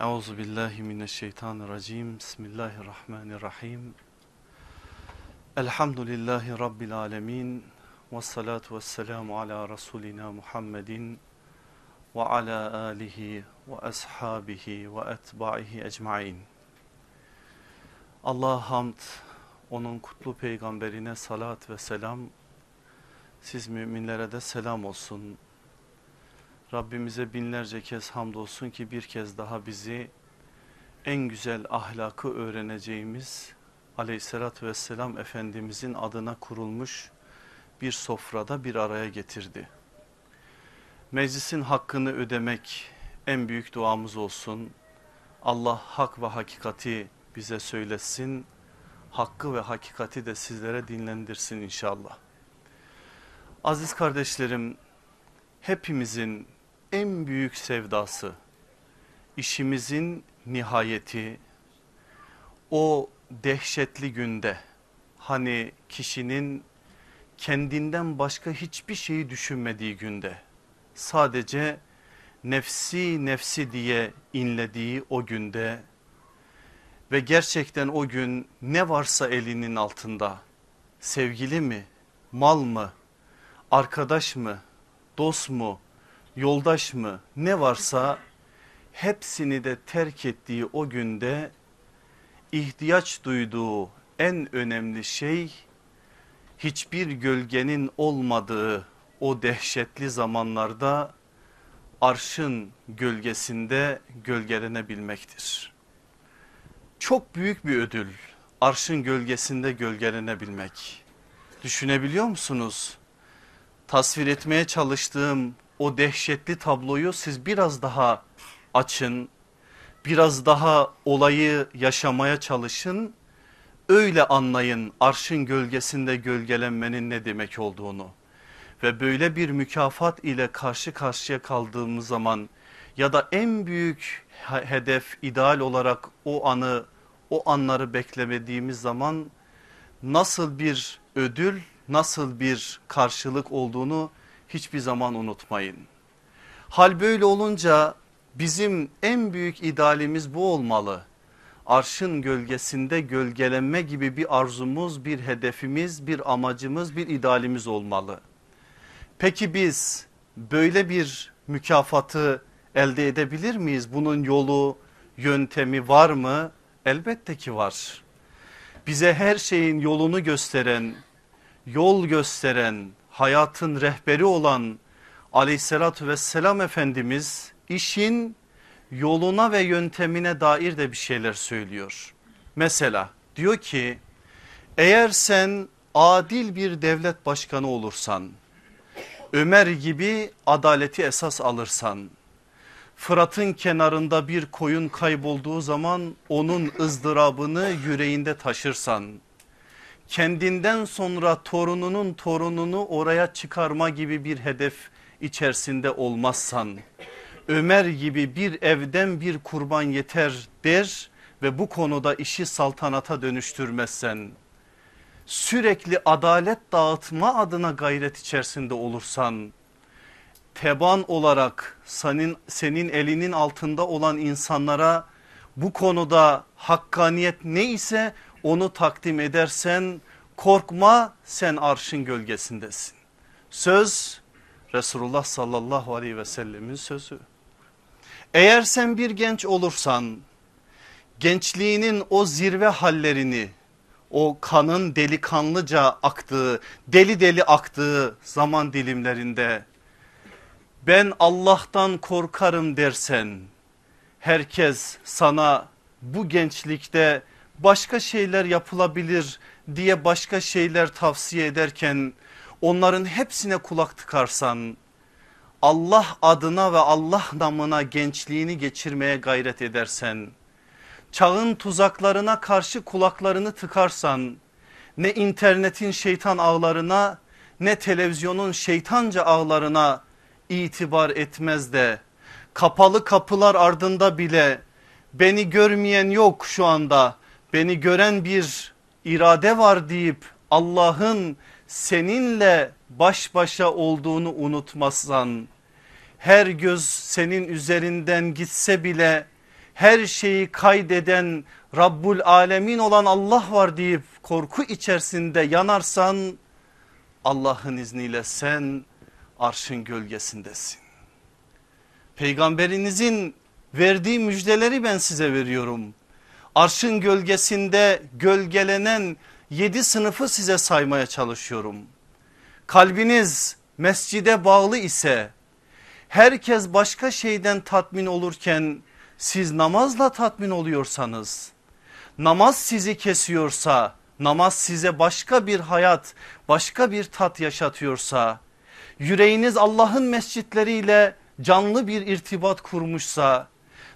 Euzu billahi mineşşeytanirracim. Bismillahirrahmanirrahim. Elhamdülillahi rabbil alamin. Ves salatu vesselamu ala rasulina Muhammedin ve ala alihi ve ashabihi ve etbahi ecmaîn. Allah hamd, onun kutlu peygamberine salat ve selam. Siz müminlere de selam olsun. Rabbimize binlerce kez hamdolsun ki bir kez daha bizi en güzel ahlakı öğreneceğimiz aleyhissalatü vesselam Efendimizin adına kurulmuş bir sofrada bir araya getirdi. Meclisin hakkını ödemek en büyük duamız olsun. Allah hak ve hakikati bize söylesin. Hakkı ve hakikati de sizlere dinlendirsin inşallah. Aziz kardeşlerim hepimizin en büyük sevdası, işimizin nihayeti, o dehşetli günde hani kişinin kendinden başka hiçbir şeyi düşünmediği günde sadece nefsi nefsi diye inlediği o günde ve gerçekten o gün ne varsa elinin altında sevgili mi, mal mı, arkadaş mı, dost mu, yoldaş mı ne varsa hepsini de terk ettiği o günde ihtiyaç duyduğu en önemli şey hiçbir gölgenin olmadığı o dehşetli zamanlarda arşın gölgesinde gölgelenebilmektir. Çok büyük bir ödül arşın gölgesinde gölgelenebilmek. Düşünebiliyor musunuz? Tasvir etmeye çalıştığım o dehşetli tabloyu siz biraz daha açın. Biraz daha olayı yaşamaya çalışın. Öyle anlayın arşın gölgesinde gölgelenmenin ne demek olduğunu. Ve böyle bir mükafat ile karşı karşıya kaldığımız zaman ya da en büyük hedef ideal olarak o anı o anları beklemediğimiz zaman nasıl bir ödül nasıl bir karşılık olduğunu hiçbir zaman unutmayın. Hal böyle olunca bizim en büyük idealimiz bu olmalı. Arşın gölgesinde gölgelenme gibi bir arzumuz, bir hedefimiz, bir amacımız, bir idealimiz olmalı. Peki biz böyle bir mükafatı elde edebilir miyiz? Bunun yolu, yöntemi var mı? Elbette ki var. Bize her şeyin yolunu gösteren, yol gösteren, hayatın rehberi olan aleyhissalatü vesselam Efendimiz işin yoluna ve yöntemine dair de bir şeyler söylüyor. Mesela diyor ki eğer sen adil bir devlet başkanı olursan Ömer gibi adaleti esas alırsan Fırat'ın kenarında bir koyun kaybolduğu zaman onun ızdırabını yüreğinde taşırsan kendinden sonra torununun torununu oraya çıkarma gibi bir hedef içerisinde olmazsan Ömer gibi bir evden bir kurban yeter der ve bu konuda işi saltanata dönüştürmezsen sürekli adalet dağıtma adına gayret içerisinde olursan teban olarak senin, senin elinin altında olan insanlara bu konuda hakkaniyet neyse onu takdim edersen korkma sen arşın gölgesindesin. Söz Resulullah sallallahu aleyhi ve sellemin sözü. Eğer sen bir genç olursan gençliğinin o zirve hallerini o kanın delikanlıca aktığı deli deli aktığı zaman dilimlerinde ben Allah'tan korkarım dersen herkes sana bu gençlikte başka şeyler yapılabilir diye başka şeyler tavsiye ederken onların hepsine kulak tıkarsan Allah adına ve Allah namına gençliğini geçirmeye gayret edersen çağın tuzaklarına karşı kulaklarını tıkarsan ne internetin şeytan ağlarına ne televizyonun şeytanca ağlarına itibar etmez de kapalı kapılar ardında bile beni görmeyen yok şu anda beni gören bir irade var deyip Allah'ın seninle baş başa olduğunu unutmazsan her göz senin üzerinden gitse bile her şeyi kaydeden Rabbul Alemin olan Allah var deyip korku içerisinde yanarsan Allah'ın izniyle sen arşın gölgesindesin. Peygamberinizin verdiği müjdeleri ben size veriyorum. Arşın gölgesinde gölgelenen yedi sınıfı size saymaya çalışıyorum. Kalbiniz mescide bağlı ise herkes başka şeyden tatmin olurken siz namazla tatmin oluyorsanız namaz sizi kesiyorsa namaz size başka bir hayat başka bir tat yaşatıyorsa yüreğiniz Allah'ın mescitleriyle canlı bir irtibat kurmuşsa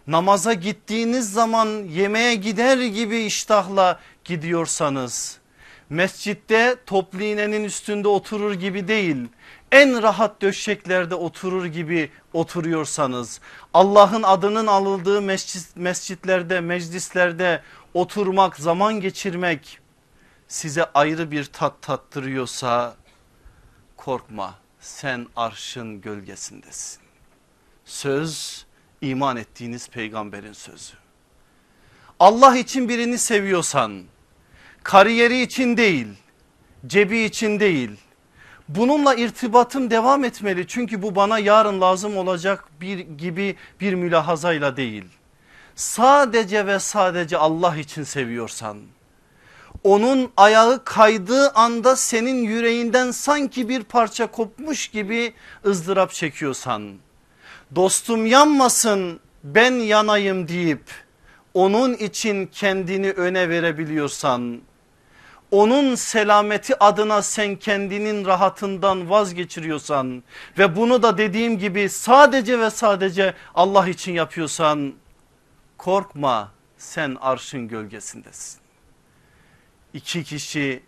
namaza gittiğiniz zaman yemeğe gider gibi iştahla gidiyorsanız mescitte toplu iğnenin üstünde oturur gibi değil en rahat döşeklerde oturur gibi oturuyorsanız Allah'ın adının alındığı mescit, mescitlerde meclislerde oturmak zaman geçirmek size ayrı bir tat tattırıyorsa korkma sen arşın gölgesindesin. Söz iman ettiğiniz peygamberin sözü. Allah için birini seviyorsan kariyeri için değil cebi için değil bununla irtibatım devam etmeli çünkü bu bana yarın lazım olacak bir gibi bir mülahazayla değil. Sadece ve sadece Allah için seviyorsan onun ayağı kaydığı anda senin yüreğinden sanki bir parça kopmuş gibi ızdırap çekiyorsan dostum yanmasın ben yanayım deyip onun için kendini öne verebiliyorsan onun selameti adına sen kendinin rahatından vazgeçiriyorsan ve bunu da dediğim gibi sadece ve sadece Allah için yapıyorsan korkma sen arşın gölgesindesin. İki kişi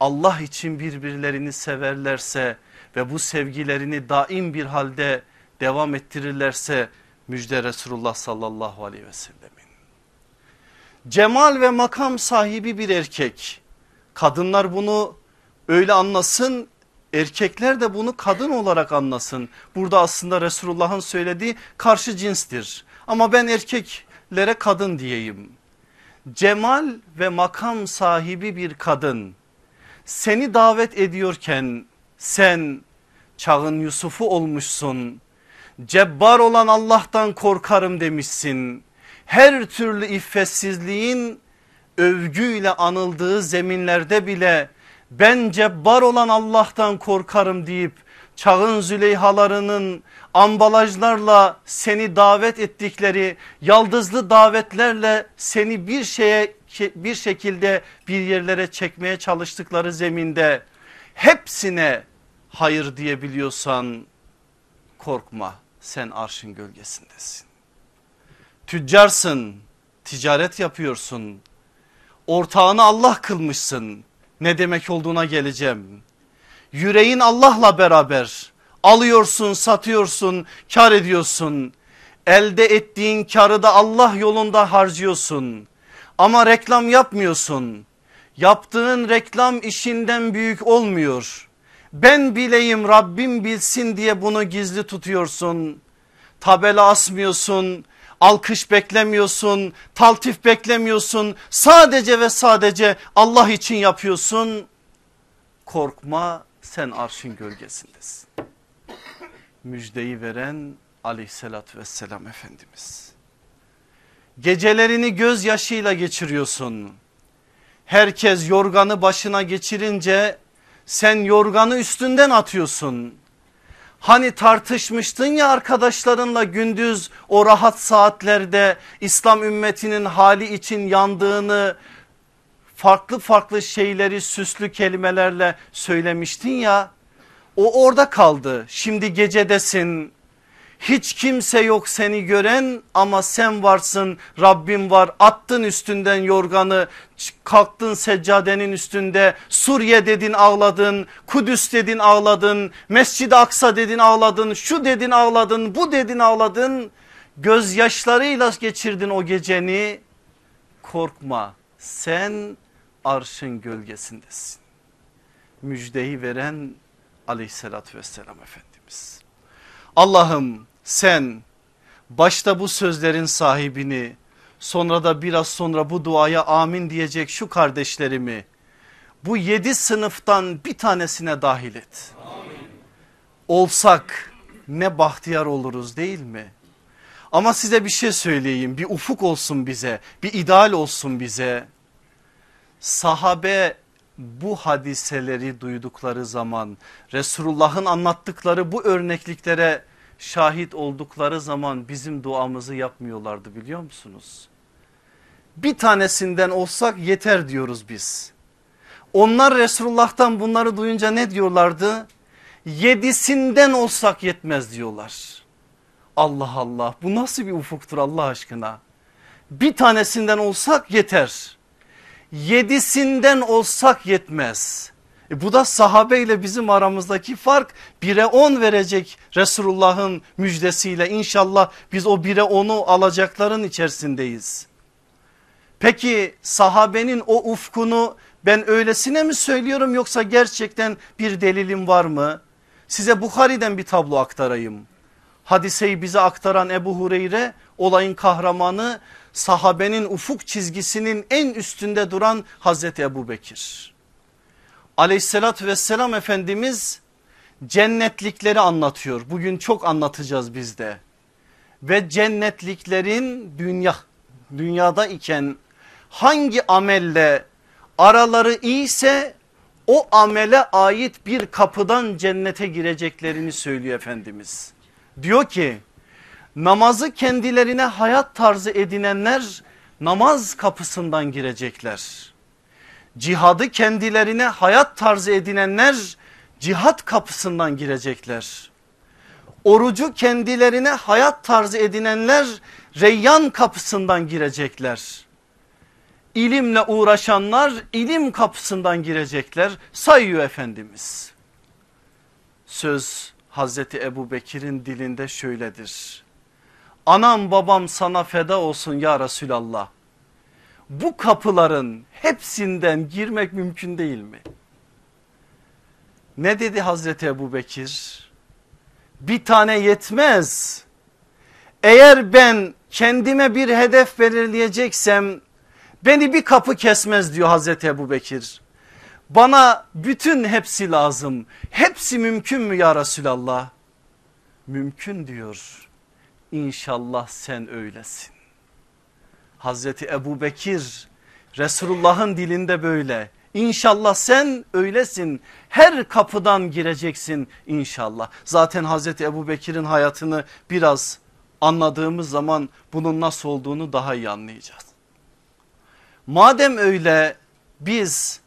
Allah için birbirlerini severlerse ve bu sevgilerini daim bir halde devam ettirirlerse müjde Resulullah sallallahu aleyhi ve sellemin. Cemal ve makam sahibi bir erkek kadınlar bunu öyle anlasın erkekler de bunu kadın olarak anlasın. Burada aslında Resulullah'ın söylediği karşı cinstir ama ben erkeklere kadın diyeyim. Cemal ve makam sahibi bir kadın seni davet ediyorken sen çağın Yusuf'u olmuşsun cebbar olan Allah'tan korkarım demişsin. Her türlü iffetsizliğin övgüyle anıldığı zeminlerde bile ben cebbar olan Allah'tan korkarım deyip çağın züleyhalarının ambalajlarla seni davet ettikleri yaldızlı davetlerle seni bir şeye bir şekilde bir yerlere çekmeye çalıştıkları zeminde hepsine hayır diyebiliyorsan korkma sen arşın gölgesindesin. Tüccarsın, ticaret yapıyorsun, ortağını Allah kılmışsın. Ne demek olduğuna geleceğim. Yüreğin Allah'la beraber alıyorsun, satıyorsun, kar ediyorsun. Elde ettiğin karı da Allah yolunda harcıyorsun. Ama reklam yapmıyorsun. Yaptığın reklam işinden büyük olmuyor ben bileyim Rabbim bilsin diye bunu gizli tutuyorsun. Tabela asmıyorsun, alkış beklemiyorsun, taltif beklemiyorsun. Sadece ve sadece Allah için yapıyorsun. Korkma sen arşın gölgesindesin. Müjdeyi veren aleyhissalatü vesselam Efendimiz. Gecelerini gözyaşıyla geçiriyorsun. Herkes yorganı başına geçirince sen yorganı üstünden atıyorsun. Hani tartışmıştın ya arkadaşlarınla gündüz o rahat saatlerde İslam ümmetinin hali için yandığını farklı farklı şeyleri süslü kelimelerle söylemiştin ya. O orada kaldı. Şimdi gecedesin hiç kimse yok seni gören ama sen varsın. Rabbim var. Attın üstünden yorganı kalktın seccadenin üstünde. Suriye dedin ağladın Kudüs dedin ağladın Mescid-i Aksa dedin ağladın şu dedin ağladın bu dedin ağladın. Gözyaşlarıyla geçirdin o geceni. Korkma sen arşın gölgesindesin. Müjdeyi veren aleyhissalatü vesselam Efendimiz Allah'ım sen başta bu sözlerin sahibini sonra da biraz sonra bu duaya amin diyecek şu kardeşlerimi bu yedi sınıftan bir tanesine dahil et. Olsak ne bahtiyar oluruz değil mi? Ama size bir şey söyleyeyim bir ufuk olsun bize bir ideal olsun bize. Sahabe bu hadiseleri duydukları zaman Resulullah'ın anlattıkları bu örnekliklere şahit oldukları zaman bizim duamızı yapmıyorlardı biliyor musunuz? Bir tanesinden olsak yeter diyoruz biz. Onlar Resulullah'tan bunları duyunca ne diyorlardı? Yedisinden olsak yetmez diyorlar. Allah Allah bu nasıl bir ufuktur Allah aşkına? Bir tanesinden olsak yeter. Yedisinden olsak yetmez. E bu da sahabe ile bizim aramızdaki fark 1'e 10 verecek Resulullah'ın müjdesiyle inşallah biz o 1'e 10'u alacakların içerisindeyiz. Peki sahabenin o ufkunu ben öylesine mi söylüyorum yoksa gerçekten bir delilim var mı? Size Bukhari'den bir tablo aktarayım. Hadiseyi bize aktaran Ebu Hureyre olayın kahramanı sahabenin ufuk çizgisinin en üstünde duran Hazreti Ebu Bekir. Aleyhissalatü vesselam Efendimiz cennetlikleri anlatıyor. Bugün çok anlatacağız biz de. Ve cennetliklerin dünya dünyada iken hangi amelle araları iyiyse o amele ait bir kapıdan cennete gireceklerini söylüyor Efendimiz. Diyor ki namazı kendilerine hayat tarzı edinenler namaz kapısından girecekler. Cihadı kendilerine hayat tarzı edinenler cihat kapısından girecekler. Orucu kendilerine hayat tarzı edinenler reyyan kapısından girecekler. İlimle uğraşanlar ilim kapısından girecekler sayıyor Efendimiz. Söz Hazreti Ebu Bekir'in dilinde şöyledir. Anam babam sana feda olsun ya Resulallah. Bu kapıların hepsinden girmek mümkün değil mi? Ne dedi Hazreti Ebu Bekir? Bir tane yetmez. Eğer ben kendime bir hedef belirleyeceksem beni bir kapı kesmez diyor Hazreti Ebu Bekir. Bana bütün hepsi lazım. Hepsi mümkün mü ya Resulallah? Mümkün diyor. İnşallah sen öylesin. Hazreti Ebu Bekir Resulullah'ın dilinde böyle. İnşallah sen öylesin. Her kapıdan gireceksin inşallah. Zaten Hazreti Ebu Bekir'in hayatını biraz anladığımız zaman bunun nasıl olduğunu daha iyi anlayacağız. Madem öyle biz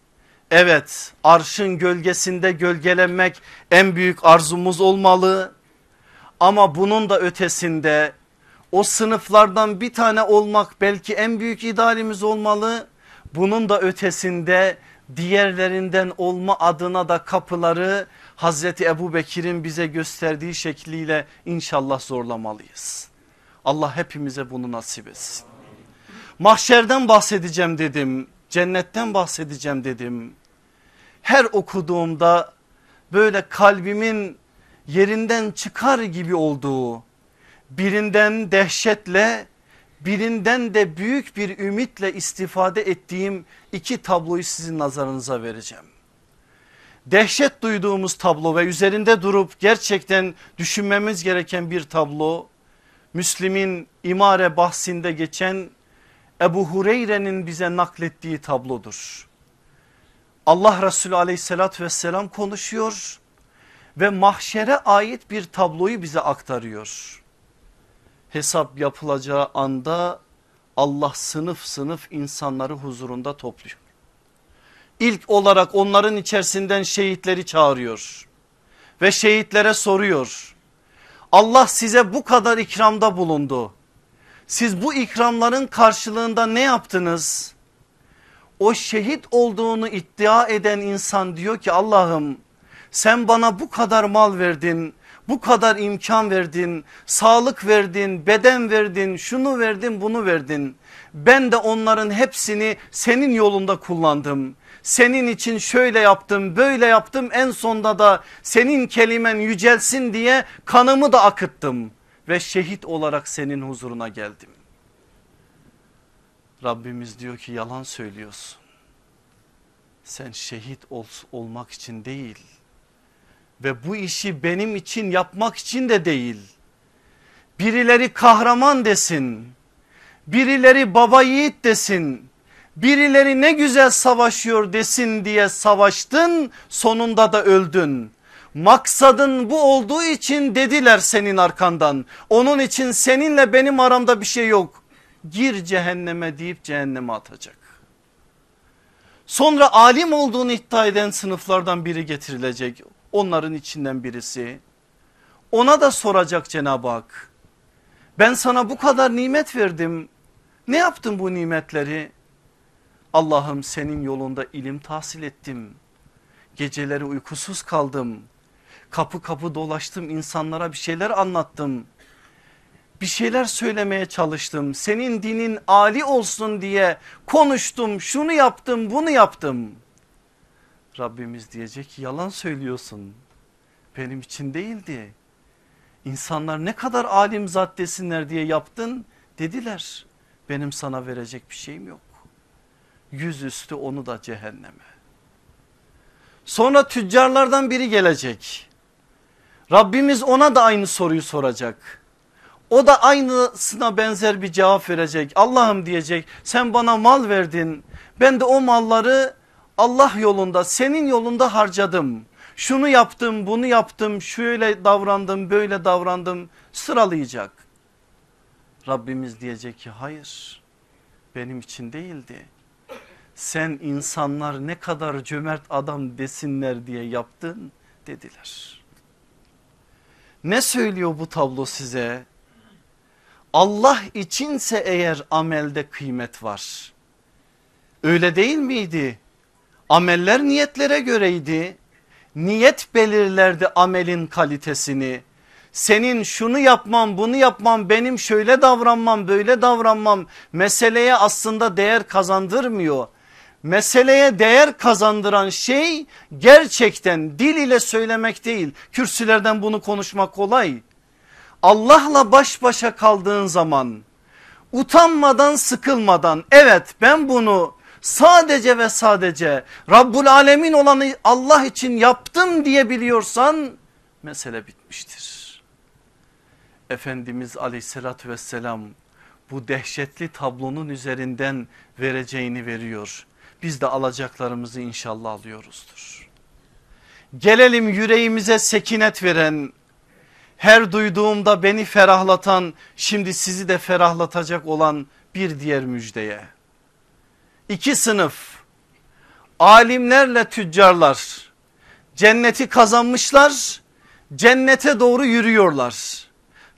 evet arşın gölgesinde gölgelenmek en büyük arzumuz olmalı. Ama bunun da ötesinde o sınıflardan bir tane olmak belki en büyük idealimiz olmalı. Bunun da ötesinde diğerlerinden olma adına da kapıları Hazreti Ebu Bekir'in bize gösterdiği şekliyle inşallah zorlamalıyız. Allah hepimize bunu nasip etsin. Mahşerden bahsedeceğim dedim. Cennetten bahsedeceğim dedim. Her okuduğumda böyle kalbimin yerinden çıkar gibi olduğu birinden dehşetle birinden de büyük bir ümitle istifade ettiğim iki tabloyu sizin nazarınıza vereceğim. Dehşet duyduğumuz tablo ve üzerinde durup gerçekten düşünmemiz gereken bir tablo. Müslim'in imare bahsinde geçen Ebu Hureyre'nin bize naklettiği tablodur. Allah Resulü aleyhissalatü vesselam konuşuyor ve mahşere ait bir tabloyu bize aktarıyor. Hesap yapılacağı anda Allah sınıf sınıf insanları huzurunda topluyor. İlk olarak onların içerisinden şehitleri çağırıyor ve şehitlere soruyor. Allah size bu kadar ikramda bulundu. Siz bu ikramların karşılığında ne yaptınız? O şehit olduğunu iddia eden insan diyor ki Allah'ım sen bana bu kadar mal verdin, bu kadar imkan verdin, sağlık verdin, beden verdin, şunu verdin, bunu verdin. Ben de onların hepsini senin yolunda kullandım. Senin için şöyle yaptım, böyle yaptım. En sonda da senin kelimen yücelsin diye kanımı da akıttım ve şehit olarak senin huzuruna geldim. Rabbimiz diyor ki yalan söylüyorsun. Sen şehit ol, olmak için değil ve bu işi benim için yapmak için de değil. Birileri kahraman desin, birileri baba yiğit desin, birileri ne güzel savaşıyor desin diye savaştın sonunda da öldün. Maksadın bu olduğu için dediler senin arkandan. Onun için seninle benim aramda bir şey yok. Gir cehenneme deyip cehenneme atacak. Sonra alim olduğunu iddia eden sınıflardan biri getirilecek. Onların içinden birisi. Ona da soracak Cenab-ı Hak. Ben sana bu kadar nimet verdim. Ne yaptın bu nimetleri? Allah'ım senin yolunda ilim tahsil ettim. Geceleri uykusuz kaldım. Kapı kapı dolaştım insanlara bir şeyler anlattım. Bir şeyler söylemeye çalıştım. Senin dinin ali olsun diye konuştum. Şunu yaptım bunu yaptım. Rabbimiz diyecek ki yalan söylüyorsun. Benim için değildi. İnsanlar ne kadar alim zat desinler diye yaptın dediler. Benim sana verecek bir şeyim yok. Yüzüstü onu da cehenneme. Sonra tüccarlardan biri gelecek. Rabbimiz ona da aynı soruyu soracak. O da aynısına benzer bir cevap verecek. Allah'ım diyecek sen bana mal verdin. Ben de o malları Allah yolunda senin yolunda harcadım. Şunu yaptım bunu yaptım şöyle davrandım böyle davrandım sıralayacak. Rabbimiz diyecek ki hayır benim için değildi. Sen insanlar ne kadar cömert adam desinler diye yaptın dediler. Ne söylüyor bu tablo size? Allah içinse eğer amelde kıymet var. Öyle değil miydi? Ameller niyetlere göreydi. Niyet belirlerdi amelin kalitesini. Senin şunu yapmam bunu yapmam benim şöyle davranmam böyle davranmam meseleye aslında değer kazandırmıyor. Meseleye değer kazandıran şey gerçekten dil ile söylemek değil. Kürsülerden bunu konuşmak kolay. Allah'la baş başa kaldığın zaman utanmadan sıkılmadan evet ben bunu sadece ve sadece Rabbul Alemin olanı Allah için yaptım diyebiliyorsan mesele bitmiştir. Efendimiz aleyhissalatü vesselam bu dehşetli tablonun üzerinden vereceğini veriyor. Biz de alacaklarımızı inşallah alıyoruzdur. Gelelim yüreğimize sekinet veren, her duyduğumda beni ferahlatan, şimdi sizi de ferahlatacak olan bir diğer müjdeye. İki sınıf alimlerle tüccarlar cenneti kazanmışlar cennete doğru yürüyorlar.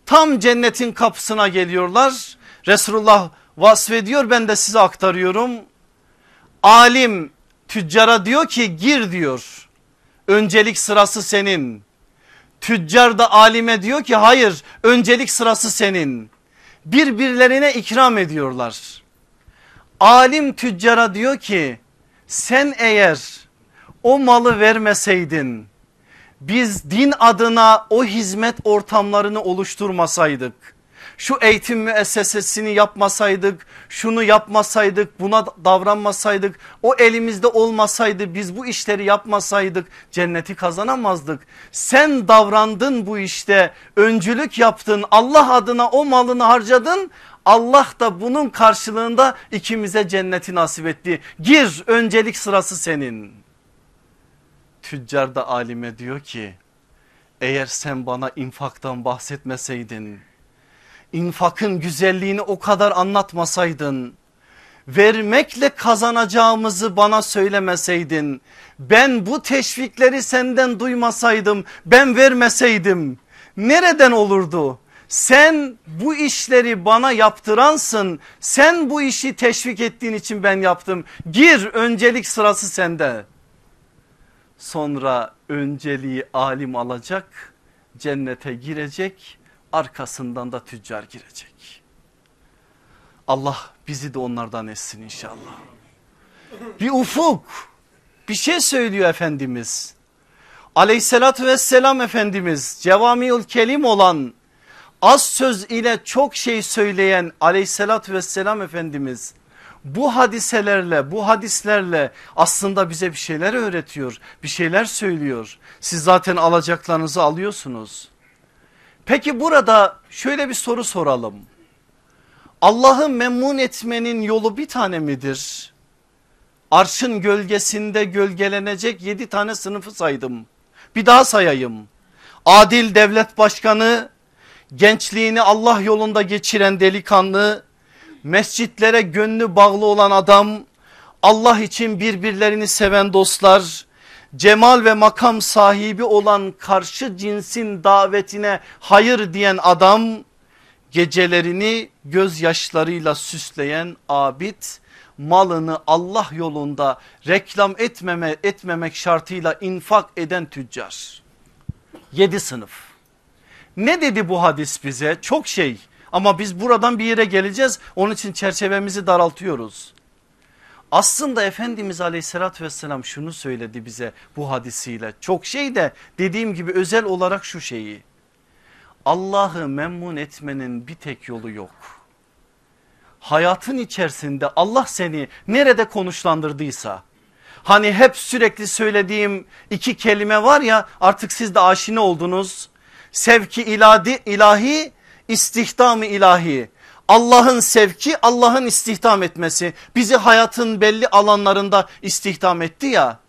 Tam cennetin kapısına geliyorlar. Resulullah vasfediyor ben de size aktarıyorum. Alim tüccara diyor ki gir diyor. Öncelik sırası senin. Tüccar da alime diyor ki hayır öncelik sırası senin. Birbirlerine ikram ediyorlar. Alim tüccara diyor ki sen eğer o malı vermeseydin biz din adına o hizmet ortamlarını oluşturmasaydık şu eğitim müessesesini yapmasaydık, şunu yapmasaydık, buna davranmasaydık, o elimizde olmasaydı biz bu işleri yapmasaydık cenneti kazanamazdık. Sen davrandın bu işte, öncülük yaptın, Allah adına o malını harcadın. Allah da bunun karşılığında ikimize cenneti nasip etti. Gir öncelik sırası senin. Tüccar da alime diyor ki eğer sen bana infaktan bahsetmeseydin infakın güzelliğini o kadar anlatmasaydın vermekle kazanacağımızı bana söylemeseydin ben bu teşvikleri senden duymasaydım ben vermeseydim nereden olurdu? Sen bu işleri bana yaptıransın sen bu işi teşvik ettiğin için ben yaptım gir öncelik sırası sende. Sonra önceliği alim alacak cennete girecek arkasından da tüccar girecek. Allah bizi de onlardan etsin inşallah. Bir ufuk bir şey söylüyor Efendimiz. Aleyhissalatü vesselam Efendimiz cevamiül kelim olan az söz ile çok şey söyleyen aleyhissalatü vesselam Efendimiz Bu hadiselerle bu hadislerle aslında bize bir şeyler öğretiyor bir şeyler söylüyor. Siz zaten alacaklarınızı alıyorsunuz. Peki burada şöyle bir soru soralım. Allah'ı memnun etmenin yolu bir tane midir? Arşın gölgesinde gölgelenecek yedi tane sınıfı saydım. Bir daha sayayım. Adil devlet başkanı, gençliğini Allah yolunda geçiren delikanlı, mescitlere gönlü bağlı olan adam, Allah için birbirlerini seven dostlar, cemal ve makam sahibi olan karşı cinsin davetine hayır diyen adam, gecelerini gözyaşlarıyla süsleyen abid, malını Allah yolunda reklam etmeme, etmemek şartıyla infak eden tüccar. Yedi sınıf. Ne dedi bu hadis bize? Çok şey ama biz buradan bir yere geleceğiz. Onun için çerçevemizi daraltıyoruz. Aslında Efendimiz aleyhissalatü vesselam şunu söyledi bize bu hadisiyle. Çok şey de dediğim gibi özel olarak şu şeyi. Allah'ı memnun etmenin bir tek yolu yok. Hayatın içerisinde Allah seni nerede konuşlandırdıysa hani hep sürekli söylediğim iki kelime var ya artık siz de aşina oldunuz. Sevki ilahi, ilahi istihdamı ilahi. Allah'ın sevki Allah'ın istihdam etmesi. Bizi hayatın belli alanlarında istihdam etti ya.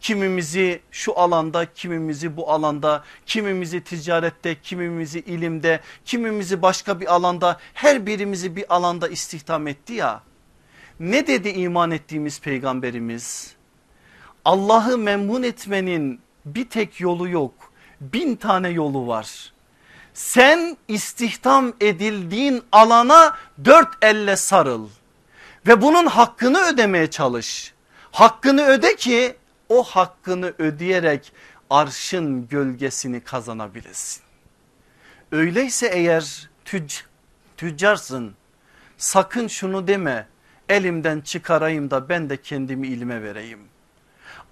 Kimimizi şu alanda kimimizi bu alanda kimimizi ticarette kimimizi ilimde kimimizi başka bir alanda her birimizi bir alanda istihdam etti ya. Ne dedi iman ettiğimiz peygamberimiz? Allah'ı memnun etmenin bir tek yolu yok bin tane yolu var sen istihdam edildiğin alana dört elle sarıl ve bunun hakkını ödemeye çalış. Hakkını öde ki o hakkını ödeyerek arşın gölgesini kazanabilesin. Öyleyse eğer tüc tüccarsın sakın şunu deme elimden çıkarayım da ben de kendimi ilime vereyim.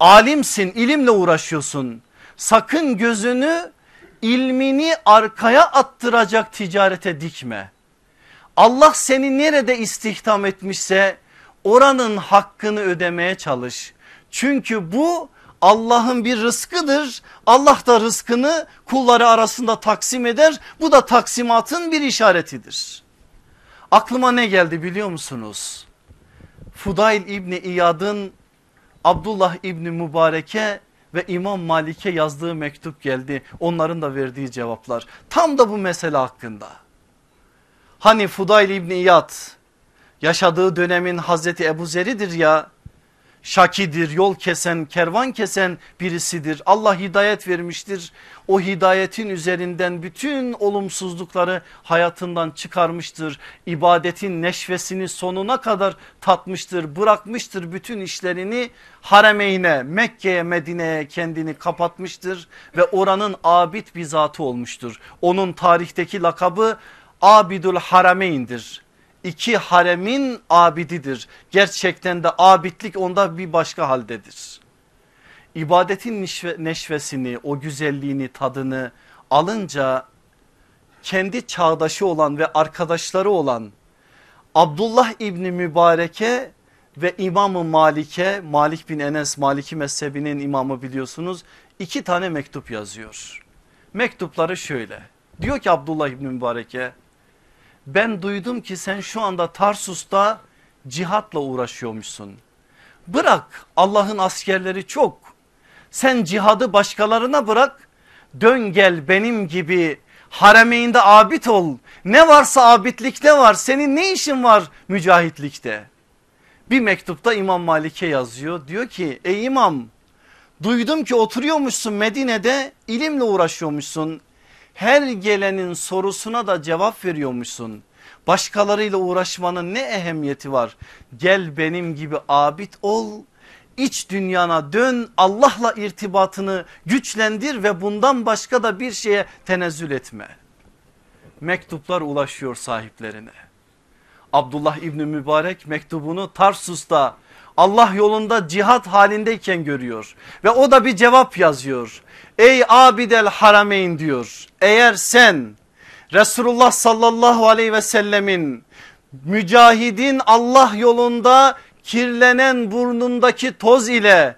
Alimsin ilimle uğraşıyorsun sakın gözünü ilmini arkaya attıracak ticarete dikme. Allah seni nerede istihdam etmişse oranın hakkını ödemeye çalış. Çünkü bu Allah'ın bir rızkıdır. Allah da rızkını kulları arasında taksim eder. Bu da taksimatın bir işaretidir. Aklıma ne geldi biliyor musunuz? Fudayl İbni İyad'ın Abdullah İbni Mübarek'e ve İmam Malik'e yazdığı mektup geldi. Onların da verdiği cevaplar tam da bu mesele hakkında. Hani Fudayl İbni İyad yaşadığı dönemin Hazreti Ebu Zer'idir ya şakidir, yol kesen, kervan kesen birisidir. Allah hidayet vermiştir. O hidayetin üzerinden bütün olumsuzlukları hayatından çıkarmıştır. İbadetin neşvesini sonuna kadar tatmıştır, bırakmıştır bütün işlerini haremeyne, Mekke'ye, Medine'ye kendini kapatmıştır ve oranın abid bir zatı olmuştur. Onun tarihteki lakabı Abidul Harameyn'dir iki haremin abididir. Gerçekten de abidlik onda bir başka haldedir. İbadetin neşvesini o güzelliğini tadını alınca kendi çağdaşı olan ve arkadaşları olan Abdullah İbni Mübarek'e ve İmamı Malik'e Malik bin Enes Maliki mezhebinin imamı biliyorsunuz iki tane mektup yazıyor. Mektupları şöyle diyor ki Abdullah İbni Mübarek'e ben duydum ki sen şu anda Tarsus'ta cihatla uğraşıyormuşsun. Bırak Allah'ın askerleri çok. Sen cihadı başkalarına bırak. Dön gel benim gibi haremeyinde abid ol. Ne varsa abidlikte var. Senin ne işin var mücahitlikte? Bir mektupta İmam Malik'e yazıyor. Diyor ki ey imam duydum ki oturuyormuşsun Medine'de ilimle uğraşıyormuşsun her gelenin sorusuna da cevap veriyormuşsun. Başkalarıyla uğraşmanın ne ehemmiyeti var? Gel benim gibi abid ol iç dünyana dön Allah'la irtibatını güçlendir ve bundan başka da bir şeye tenezzül etme. Mektuplar ulaşıyor sahiplerine. Abdullah İbni Mübarek mektubunu Tarsus'ta Allah yolunda cihat halindeyken görüyor ve o da bir cevap yazıyor. Ey abidel harameyn diyor eğer sen Resulullah sallallahu aleyhi ve sellemin mücahidin Allah yolunda kirlenen burnundaki toz ile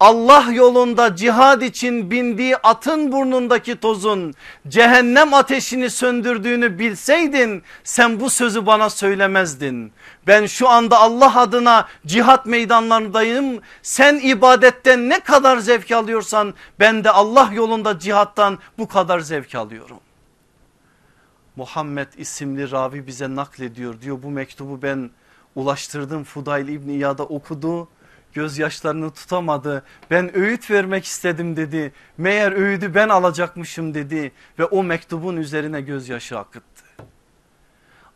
Allah yolunda cihad için bindiği atın burnundaki tozun cehennem ateşini söndürdüğünü bilseydin sen bu sözü bana söylemezdin. Ben şu anda Allah adına cihat meydanlarındayım. Sen ibadetten ne kadar zevk alıyorsan ben de Allah yolunda cihattan bu kadar zevk alıyorum. Muhammed isimli ravi bize naklediyor diyor bu mektubu ben ulaştırdım Fudayl İbni İyad'a okudu gözyaşlarını tutamadı. Ben öğüt vermek istedim dedi. Meğer öğüdü ben alacakmışım dedi ve o mektubun üzerine gözyaşı akıttı.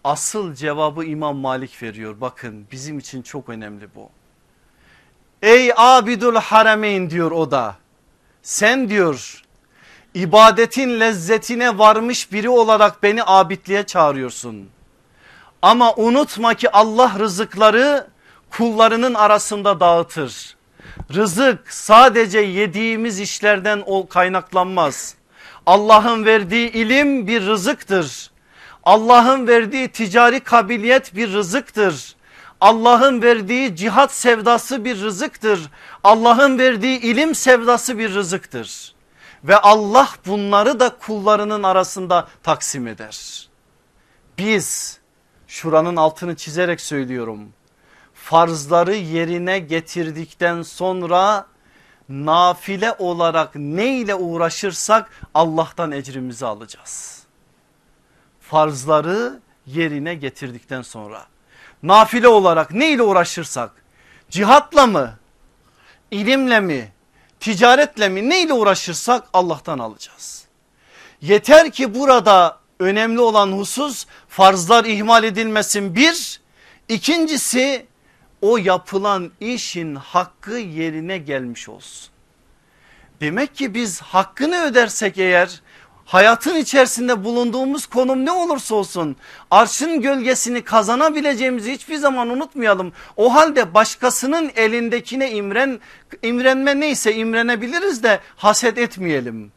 Asıl cevabı İmam Malik veriyor. Bakın bizim için çok önemli bu. Ey abidul harameyn diyor o da. Sen diyor ibadetin lezzetine varmış biri olarak beni abidliğe çağırıyorsun. Ama unutma ki Allah rızıkları kullarının arasında dağıtır. Rızık sadece yediğimiz işlerden kaynaklanmaz. Allah'ın verdiği ilim bir rızıktır. Allah'ın verdiği ticari kabiliyet bir rızıktır. Allah'ın verdiği cihat sevdası bir rızıktır. Allah'ın verdiği ilim sevdası bir rızıktır. Ve Allah bunları da kullarının arasında taksim eder. Biz şuranın altını çizerek söylüyorum farzları yerine getirdikten sonra nafile olarak ne ile uğraşırsak Allah'tan ecrimizi alacağız. Farzları yerine getirdikten sonra. Nafile olarak ne ile uğraşırsak? Cihatla mı? İlimle mi? Ticaretle mi? Ne ile uğraşırsak Allah'tan alacağız. Yeter ki burada önemli olan husus farzlar ihmal edilmesin bir. İkincisi o yapılan işin hakkı yerine gelmiş olsun. Demek ki biz hakkını ödersek eğer hayatın içerisinde bulunduğumuz konum ne olursa olsun arşın gölgesini kazanabileceğimizi hiçbir zaman unutmayalım. O halde başkasının elindekine imren, imrenme neyse imrenebiliriz de haset etmeyelim.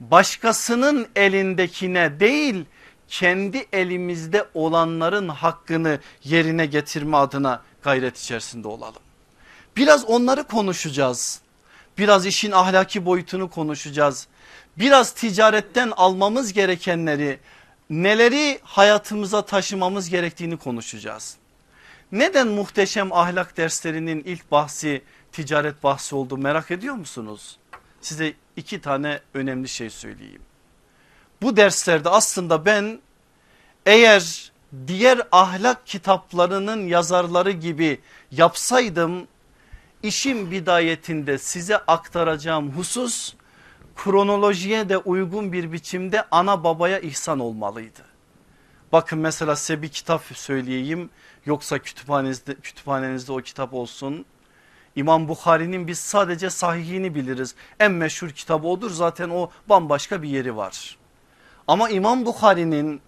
Başkasının elindekine değil kendi elimizde olanların hakkını yerine getirme adına gayret içerisinde olalım. Biraz onları konuşacağız. Biraz işin ahlaki boyutunu konuşacağız. Biraz ticaretten almamız gerekenleri neleri hayatımıza taşımamız gerektiğini konuşacağız. Neden muhteşem ahlak derslerinin ilk bahsi ticaret bahsi oldu merak ediyor musunuz? Size iki tane önemli şey söyleyeyim. Bu derslerde aslında ben eğer diğer ahlak kitaplarının yazarları gibi yapsaydım işin bidayetinde size aktaracağım husus kronolojiye de uygun bir biçimde ana babaya ihsan olmalıydı. Bakın mesela size bir kitap söyleyeyim yoksa kütüphanenizde, kütüphanenizde o kitap olsun. İmam Bukhari'nin biz sadece sahihini biliriz. En meşhur kitabı odur zaten o bambaşka bir yeri var. Ama İmam Bukhari'nin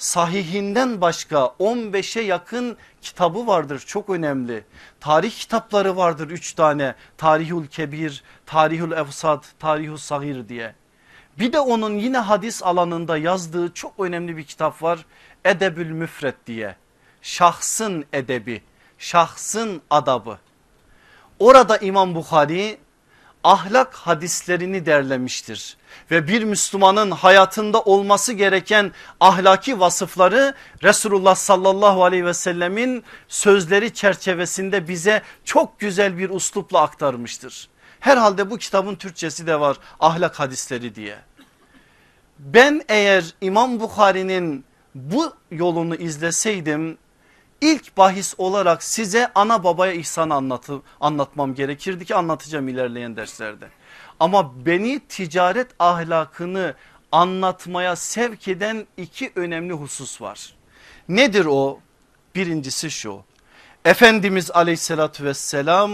sahihinden başka 15'e yakın kitabı vardır çok önemli. Tarih kitapları vardır 3 tane Tarihul Kebir, Tarihul Efsad, Tarihul Sahir diye. Bir de onun yine hadis alanında yazdığı çok önemli bir kitap var Edebül Müfret diye. Şahsın edebi, şahsın adabı. Orada İmam Bukhari ahlak hadislerini derlemiştir. Ve bir Müslümanın hayatında olması gereken ahlaki vasıfları Resulullah sallallahu aleyhi ve sellemin sözleri çerçevesinde bize çok güzel bir uslupla aktarmıştır. Herhalde bu kitabın Türkçesi de var ahlak hadisleri diye. Ben eğer İmam Bukhari'nin bu yolunu izleseydim ilk bahis olarak size ana babaya ihsan anlatı, anlatmam gerekirdi ki anlatacağım ilerleyen derslerde. Ama beni ticaret ahlakını anlatmaya sevk eden iki önemli husus var. Nedir o? Birincisi şu. Efendimiz aleyhissalatü vesselam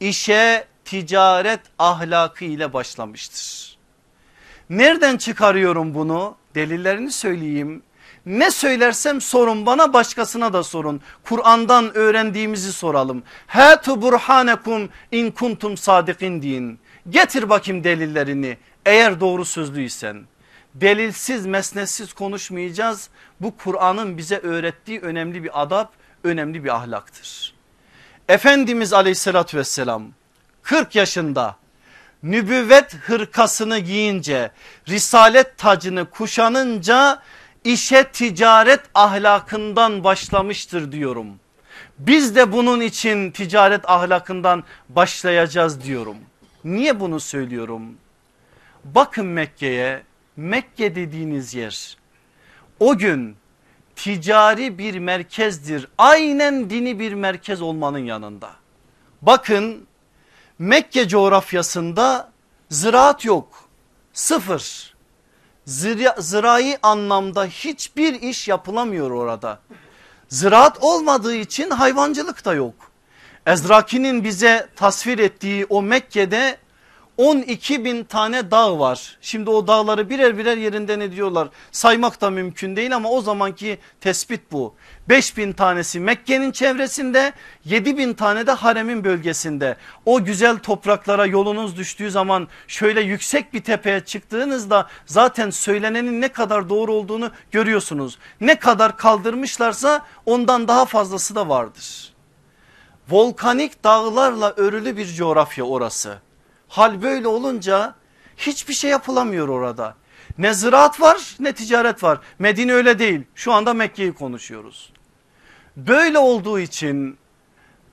işe ticaret ahlakı ile başlamıştır. Nereden çıkarıyorum bunu? Delillerini söyleyeyim. Ne söylersem sorun bana başkasına da sorun. Kur'an'dan öğrendiğimizi soralım. Hatu burhanekum in kuntum sadikin deyin. Getir bakayım delillerini eğer doğru sözlüysen. delilsiz mesnetsiz konuşmayacağız. Bu Kur'an'ın bize öğrettiği önemli bir adab önemli bir ahlaktır. Efendimiz aleyhissalatü vesselam 40 yaşında nübüvvet hırkasını giyince risalet tacını kuşanınca işe ticaret ahlakından başlamıştır diyorum. Biz de bunun için ticaret ahlakından başlayacağız diyorum. Niye bunu söylüyorum? Bakın Mekke'ye Mekke dediğiniz yer o gün ticari bir merkezdir. Aynen dini bir merkez olmanın yanında. Bakın Mekke coğrafyasında ziraat yok. Sıfır. Zira, zirai anlamda hiçbir iş yapılamıyor orada. Ziraat olmadığı için hayvancılık da yok. Ezraki'nin bize tasvir ettiği o Mekke'de 12 bin tane dağ var. Şimdi o dağları birer birer yerinden ediyorlar. Saymak da mümkün değil ama o zamanki tespit bu. 5 bin tanesi Mekke'nin çevresinde 7 bin tane de haremin bölgesinde. O güzel topraklara yolunuz düştüğü zaman şöyle yüksek bir tepeye çıktığınızda zaten söylenenin ne kadar doğru olduğunu görüyorsunuz. Ne kadar kaldırmışlarsa ondan daha fazlası da vardır. Volkanik dağlarla örülü bir coğrafya orası. Hal böyle olunca hiçbir şey yapılamıyor orada. Ne ziraat var ne ticaret var. Medine öyle değil. Şu anda Mekke'yi konuşuyoruz. Böyle olduğu için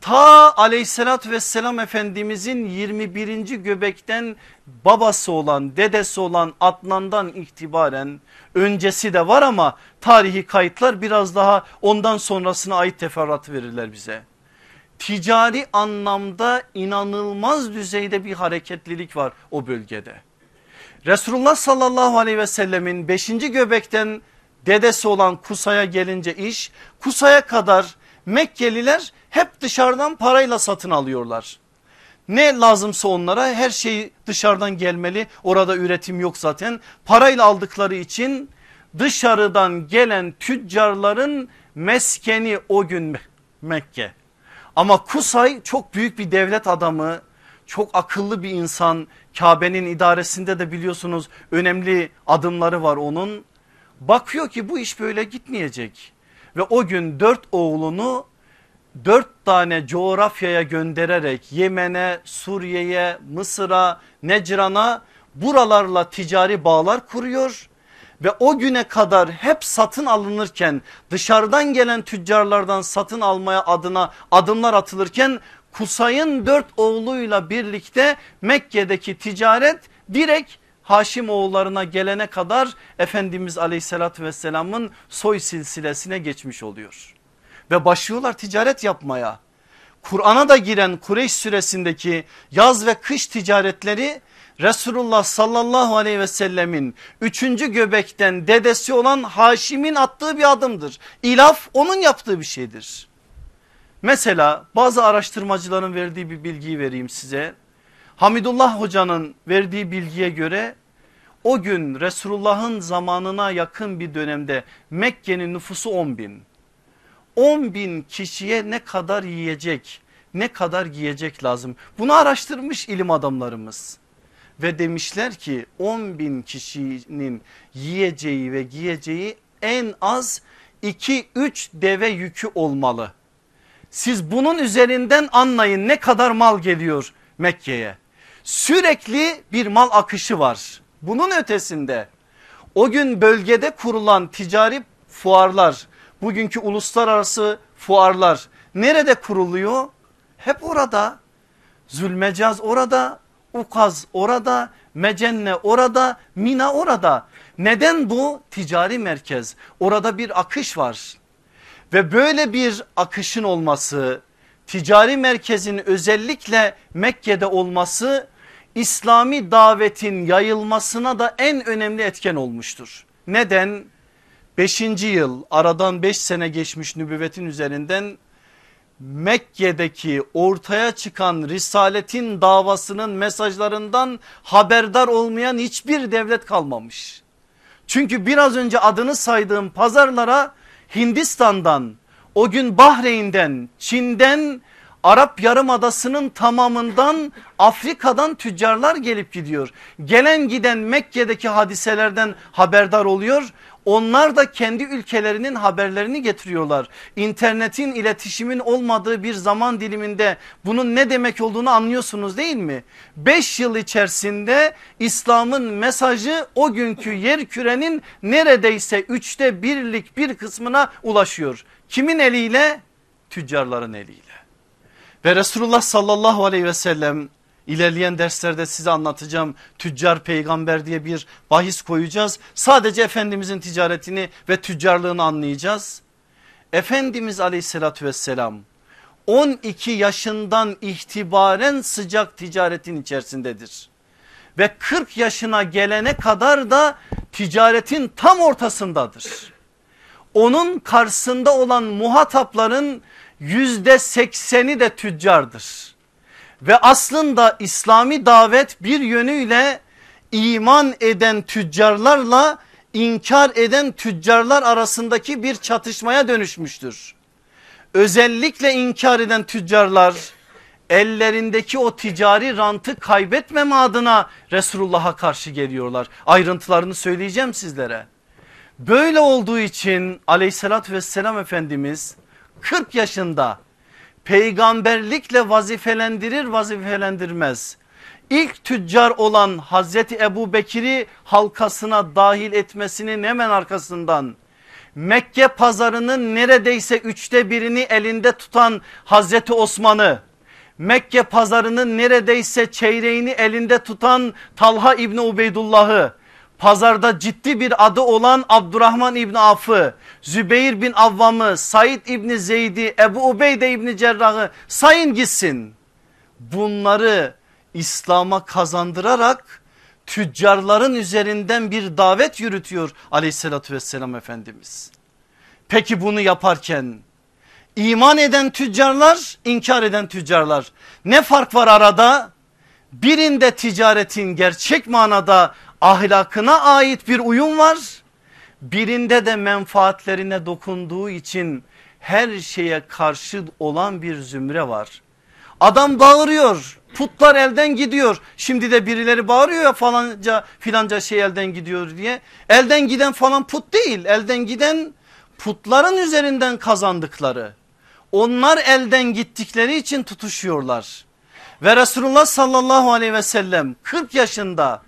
ta aleyhissalatü vesselam efendimizin 21. göbekten babası olan dedesi olan Adnan'dan itibaren öncesi de var ama tarihi kayıtlar biraz daha ondan sonrasına ait teferruat verirler bize ticari anlamda inanılmaz düzeyde bir hareketlilik var o bölgede. Resulullah sallallahu aleyhi ve sellemin 5. göbekten dedesi olan Kusa'ya gelince iş Kusa'ya kadar Mekkeliler hep dışarıdan parayla satın alıyorlar. Ne lazımsa onlara her şey dışarıdan gelmeli orada üretim yok zaten parayla aldıkları için dışarıdan gelen tüccarların meskeni o gün Mekke. Ama Kusay çok büyük bir devlet adamı çok akıllı bir insan. Kabe'nin idaresinde de biliyorsunuz önemli adımları var onun. Bakıyor ki bu iş böyle gitmeyecek. Ve o gün dört oğlunu dört tane coğrafyaya göndererek Yemen'e, Suriye'ye, Mısır'a, Necran'a buralarla ticari bağlar kuruyor ve o güne kadar hep satın alınırken dışarıdan gelen tüccarlardan satın almaya adına adımlar atılırken Kusay'ın dört oğluyla birlikte Mekke'deki ticaret direkt Haşim oğullarına gelene kadar Efendimiz aleyhissalatü vesselamın soy silsilesine geçmiş oluyor. Ve başlıyorlar ticaret yapmaya. Kur'an'a da giren Kureyş süresindeki yaz ve kış ticaretleri Resulullah sallallahu aleyhi ve sellemin üçüncü göbekten dedesi olan Haşim'in attığı bir adımdır. İlaf onun yaptığı bir şeydir. Mesela bazı araştırmacıların verdiği bir bilgiyi vereyim size. Hamidullah hocanın verdiği bilgiye göre o gün Resulullah'ın zamanına yakın bir dönemde Mekke'nin nüfusu 10 bin. 10 bin kişiye ne kadar yiyecek ne kadar giyecek lazım bunu araştırmış ilim adamlarımız ve demişler ki 10 bin kişinin yiyeceği ve giyeceği en az 2-3 deve yükü olmalı. Siz bunun üzerinden anlayın ne kadar mal geliyor Mekke'ye. Sürekli bir mal akışı var. Bunun ötesinde o gün bölgede kurulan ticari fuarlar, bugünkü uluslararası fuarlar nerede kuruluyor? Hep orada. Zülmecaz orada, Ukaz orada, Mecenne orada, Mina orada. Neden bu? Ticari merkez. Orada bir akış var. Ve böyle bir akışın olması, ticari merkezin özellikle Mekke'de olması İslami davetin yayılmasına da en önemli etken olmuştur. Neden? 5. yıl aradan 5 sene geçmiş nübüvvetin üzerinden Mekke'deki ortaya çıkan risaletin davasının mesajlarından haberdar olmayan hiçbir devlet kalmamış. Çünkü biraz önce adını saydığım pazarlara Hindistan'dan o gün Bahreyn'den Çin'den Arap Yarımadası'nın tamamından Afrika'dan tüccarlar gelip gidiyor. Gelen giden Mekke'deki hadiselerden haberdar oluyor. Onlar da kendi ülkelerinin haberlerini getiriyorlar. İnternetin iletişimin olmadığı bir zaman diliminde bunun ne demek olduğunu anlıyorsunuz değil mi? 5 yıl içerisinde İslam'ın mesajı o günkü yer kürenin neredeyse üçte birlik bir kısmına ulaşıyor. Kimin eliyle? Tüccarların eliyle. Ve Resulullah sallallahu aleyhi ve sellem İlerleyen derslerde size anlatacağım tüccar peygamber diye bir bahis koyacağız. Sadece Efendimizin ticaretini ve tüccarlığını anlayacağız. Efendimiz aleyhissalatü vesselam 12 yaşından itibaren sıcak ticaretin içerisindedir. Ve 40 yaşına gelene kadar da ticaretin tam ortasındadır. Onun karşısında olan muhatapların yüzde sekseni de tüccardır. Ve aslında İslami davet bir yönüyle iman eden tüccarlarla inkar eden tüccarlar arasındaki bir çatışmaya dönüşmüştür. Özellikle inkar eden tüccarlar ellerindeki o ticari rantı kaybetmeme adına Resulullah'a karşı geliyorlar. Ayrıntılarını söyleyeceğim sizlere. Böyle olduğu için aleyhissalatü vesselam Efendimiz 40 yaşında peygamberlikle vazifelendirir vazifelendirmez. İlk tüccar olan Hazreti Ebu Bekir'i halkasına dahil etmesinin hemen arkasından Mekke pazarının neredeyse üçte birini elinde tutan Hazreti Osman'ı Mekke pazarının neredeyse çeyreğini elinde tutan Talha İbni Ubeydullah'ı pazarda ciddi bir adı olan Abdurrahman İbni Af'ı, Zübeyir bin Avvam'ı, Said İbni Zeyd'i, Ebu Ubeyde İbni Cerrah'ı sayın gitsin. Bunları İslam'a kazandırarak tüccarların üzerinden bir davet yürütüyor aleyhissalatü vesselam Efendimiz. Peki bunu yaparken iman eden tüccarlar inkar eden tüccarlar ne fark var arada? Birinde ticaretin gerçek manada ahlakına ait bir uyum var. Birinde de menfaatlerine dokunduğu için her şeye karşı olan bir zümre var. Adam bağırıyor putlar elden gidiyor. Şimdi de birileri bağırıyor ya falanca filanca şey elden gidiyor diye. Elden giden falan put değil elden giden putların üzerinden kazandıkları. Onlar elden gittikleri için tutuşuyorlar. Ve Resulullah sallallahu aleyhi ve sellem 40 yaşında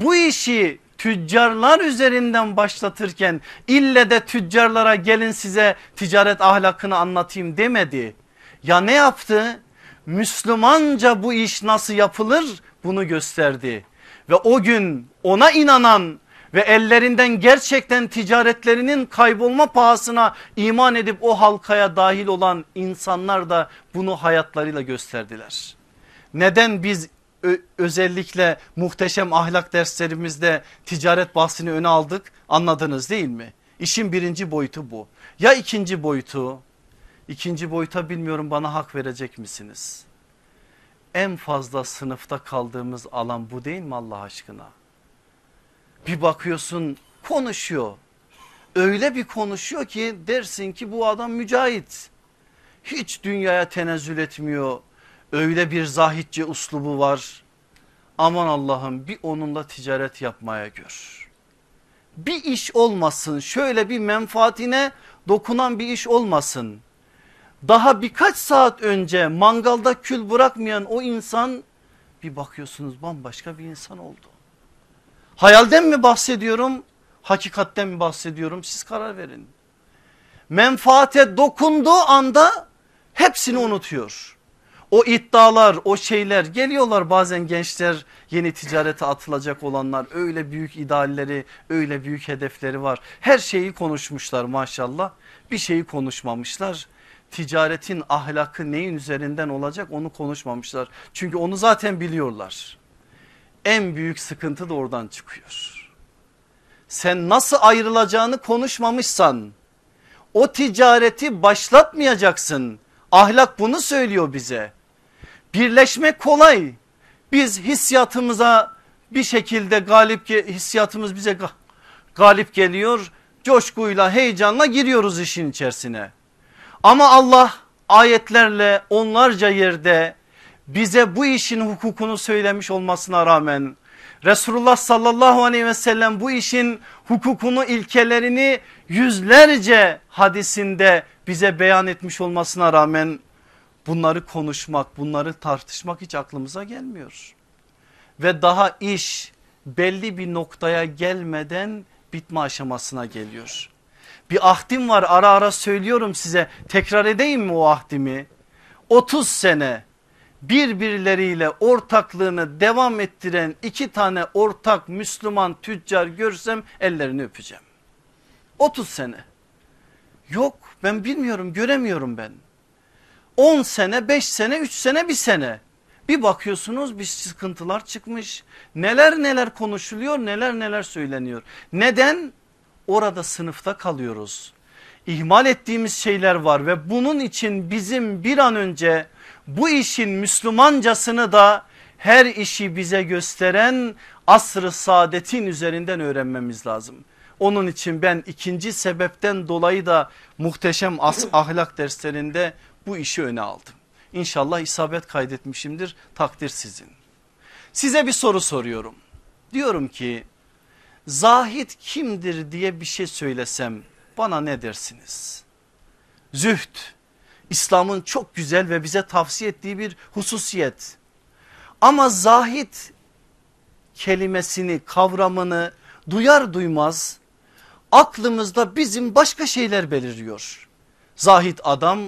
bu işi tüccarlar üzerinden başlatırken ille de tüccarlara gelin size ticaret ahlakını anlatayım demedi. Ya ne yaptı? Müslümanca bu iş nasıl yapılır bunu gösterdi. Ve o gün ona inanan ve ellerinden gerçekten ticaretlerinin kaybolma pahasına iman edip o halkaya dahil olan insanlar da bunu hayatlarıyla gösterdiler. Neden biz özellikle muhteşem ahlak derslerimizde ticaret bahsini öne aldık anladınız değil mi? İşin birinci boyutu bu. Ya ikinci boyutu? İkinci boyuta bilmiyorum bana hak verecek misiniz? En fazla sınıfta kaldığımız alan bu değil mi Allah aşkına? Bir bakıyorsun konuşuyor. Öyle bir konuşuyor ki dersin ki bu adam mücahit. Hiç dünyaya tenezzül etmiyor öyle bir zahitçe uslubu var. Aman Allah'ım bir onunla ticaret yapmaya gör. Bir iş olmasın şöyle bir menfaatine dokunan bir iş olmasın. Daha birkaç saat önce mangalda kül bırakmayan o insan bir bakıyorsunuz bambaşka bir insan oldu. Hayalden mi bahsediyorum hakikatten mi bahsediyorum siz karar verin. Menfaate dokunduğu anda hepsini unutuyor. O iddialar o şeyler geliyorlar bazen gençler yeni ticarete atılacak olanlar öyle büyük idealleri öyle büyük hedefleri var. Her şeyi konuşmuşlar maşallah bir şeyi konuşmamışlar. Ticaretin ahlakı neyin üzerinden olacak onu konuşmamışlar. Çünkü onu zaten biliyorlar. En büyük sıkıntı da oradan çıkıyor. Sen nasıl ayrılacağını konuşmamışsan o ticareti başlatmayacaksın. Ahlak bunu söylüyor bize. Birleşmek kolay. Biz hissiyatımıza bir şekilde galip hissiyatımız bize galip geliyor. Coşkuyla heyecanla giriyoruz işin içerisine. Ama Allah ayetlerle onlarca yerde bize bu işin hukukunu söylemiş olmasına rağmen Resulullah sallallahu aleyhi ve sellem bu işin hukukunu ilkelerini yüzlerce hadisinde bize beyan etmiş olmasına rağmen bunları konuşmak bunları tartışmak hiç aklımıza gelmiyor. Ve daha iş belli bir noktaya gelmeden bitme aşamasına geliyor. Bir ahdim var ara ara söylüyorum size tekrar edeyim mi o ahdimi? 30 sene birbirleriyle ortaklığını devam ettiren iki tane ortak Müslüman tüccar görsem ellerini öpeceğim. 30 sene. Yok ben bilmiyorum göremiyorum ben. 10 sene 5 sene 3 sene bir sene. Bir bakıyorsunuz bir sıkıntılar çıkmış. Neler neler konuşuluyor neler neler söyleniyor. Neden? Orada sınıfta kalıyoruz. İhmal ettiğimiz şeyler var ve bunun için bizim bir an önce bu işin Müslümancasını da her işi bize gösteren asrı saadetin üzerinden öğrenmemiz lazım. Onun için ben ikinci sebepten dolayı da muhteşem ahlak derslerinde bu işi öne aldım. İnşallah isabet kaydetmişimdir takdir sizin. Size bir soru soruyorum. Diyorum ki zahit kimdir diye bir şey söylesem bana ne dersiniz? Zühd İslam'ın çok güzel ve bize tavsiye ettiği bir hususiyet. Ama zahit kelimesini kavramını duyar duymaz aklımızda bizim başka şeyler beliriyor. Zahit adam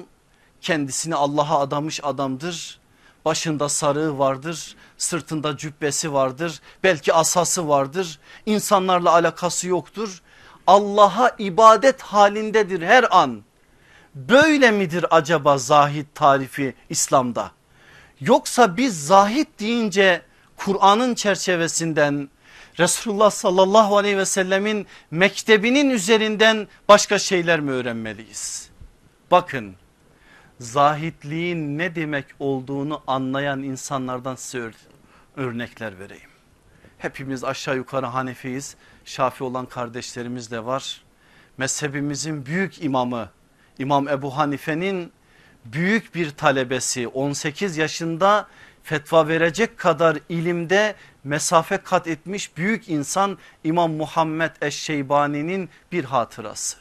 kendisini Allah'a adamış adamdır. Başında sarığı vardır, sırtında cübbesi vardır, belki asası vardır. İnsanlarla alakası yoktur. Allah'a ibadet halindedir her an. Böyle midir acaba zahit tarifi İslam'da? Yoksa biz zahit deyince Kur'an'ın çerçevesinden Resulullah sallallahu aleyhi ve sellemin mektebinin üzerinden başka şeyler mi öğrenmeliyiz? Bakın zahitliğin ne demek olduğunu anlayan insanlardan size örnekler vereyim. Hepimiz aşağı yukarı Hanefiyiz. Şafi olan kardeşlerimiz de var. Mezhebimizin büyük imamı İmam Ebu Hanife'nin büyük bir talebesi 18 yaşında fetva verecek kadar ilimde mesafe kat etmiş büyük insan İmam Muhammed Eşşeybani'nin bir hatırası.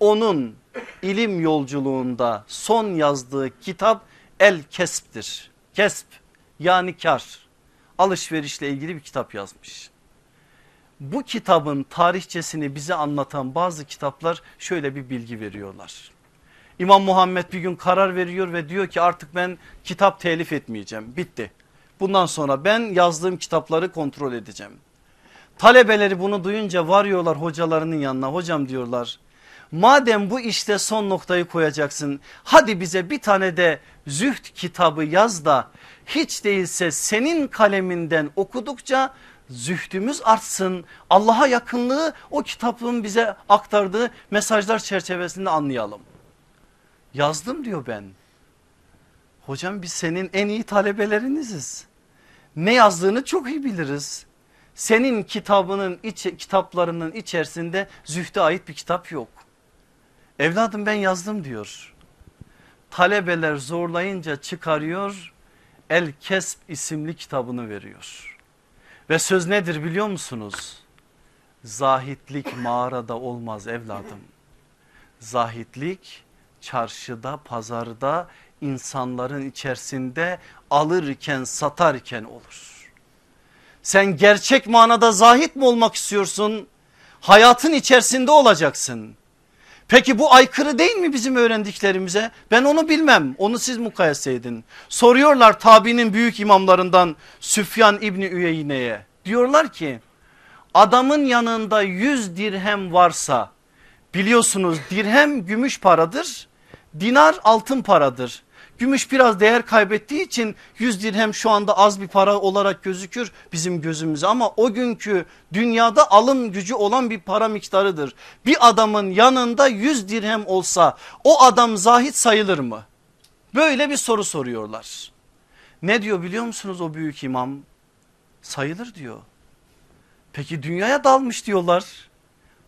Onun ilim yolculuğunda son yazdığı kitap El Kesp'tir. Kesp yani kar alışverişle ilgili bir kitap yazmış. Bu kitabın tarihçesini bize anlatan bazı kitaplar şöyle bir bilgi veriyorlar. İmam Muhammed bir gün karar veriyor ve diyor ki artık ben kitap telif etmeyeceğim bitti. Bundan sonra ben yazdığım kitapları kontrol edeceğim. Talebeleri bunu duyunca varıyorlar hocalarının yanına hocam diyorlar. Madem bu işte son noktayı koyacaksın hadi bize bir tane de zühd kitabı yaz da hiç değilse senin kaleminden okudukça zühdümüz artsın. Allah'a yakınlığı o kitabın bize aktardığı mesajlar çerçevesinde anlayalım. Yazdım diyor ben. Hocam biz senin en iyi talebeleriniziz. Ne yazdığını çok iyi biliriz. Senin kitabının iç, kitaplarının içerisinde zühde ait bir kitap yok. Evladım ben yazdım diyor. Talebeler zorlayınca çıkarıyor El Kesb isimli kitabını veriyor. Ve söz nedir biliyor musunuz? Zahitlik mağarada olmaz evladım. Zahitlik çarşıda pazarda insanların içerisinde alırken satarken olur. Sen gerçek manada zahit mi olmak istiyorsun? Hayatın içerisinde olacaksın. Peki bu aykırı değil mi bizim öğrendiklerimize? Ben onu bilmem onu siz mukayese edin. Soruyorlar tabinin büyük imamlarından Süfyan İbni Üyeyne'ye. Diyorlar ki adamın yanında 100 dirhem varsa biliyorsunuz dirhem gümüş paradır dinar altın paradır. Gümüş biraz değer kaybettiği için 100 dirhem şu anda az bir para olarak gözükür bizim gözümüze ama o günkü dünyada alım gücü olan bir para miktarıdır. Bir adamın yanında 100 dirhem olsa o adam zahit sayılır mı? Böyle bir soru soruyorlar. Ne diyor biliyor musunuz o büyük imam? Sayılır diyor. Peki dünyaya dalmış diyorlar.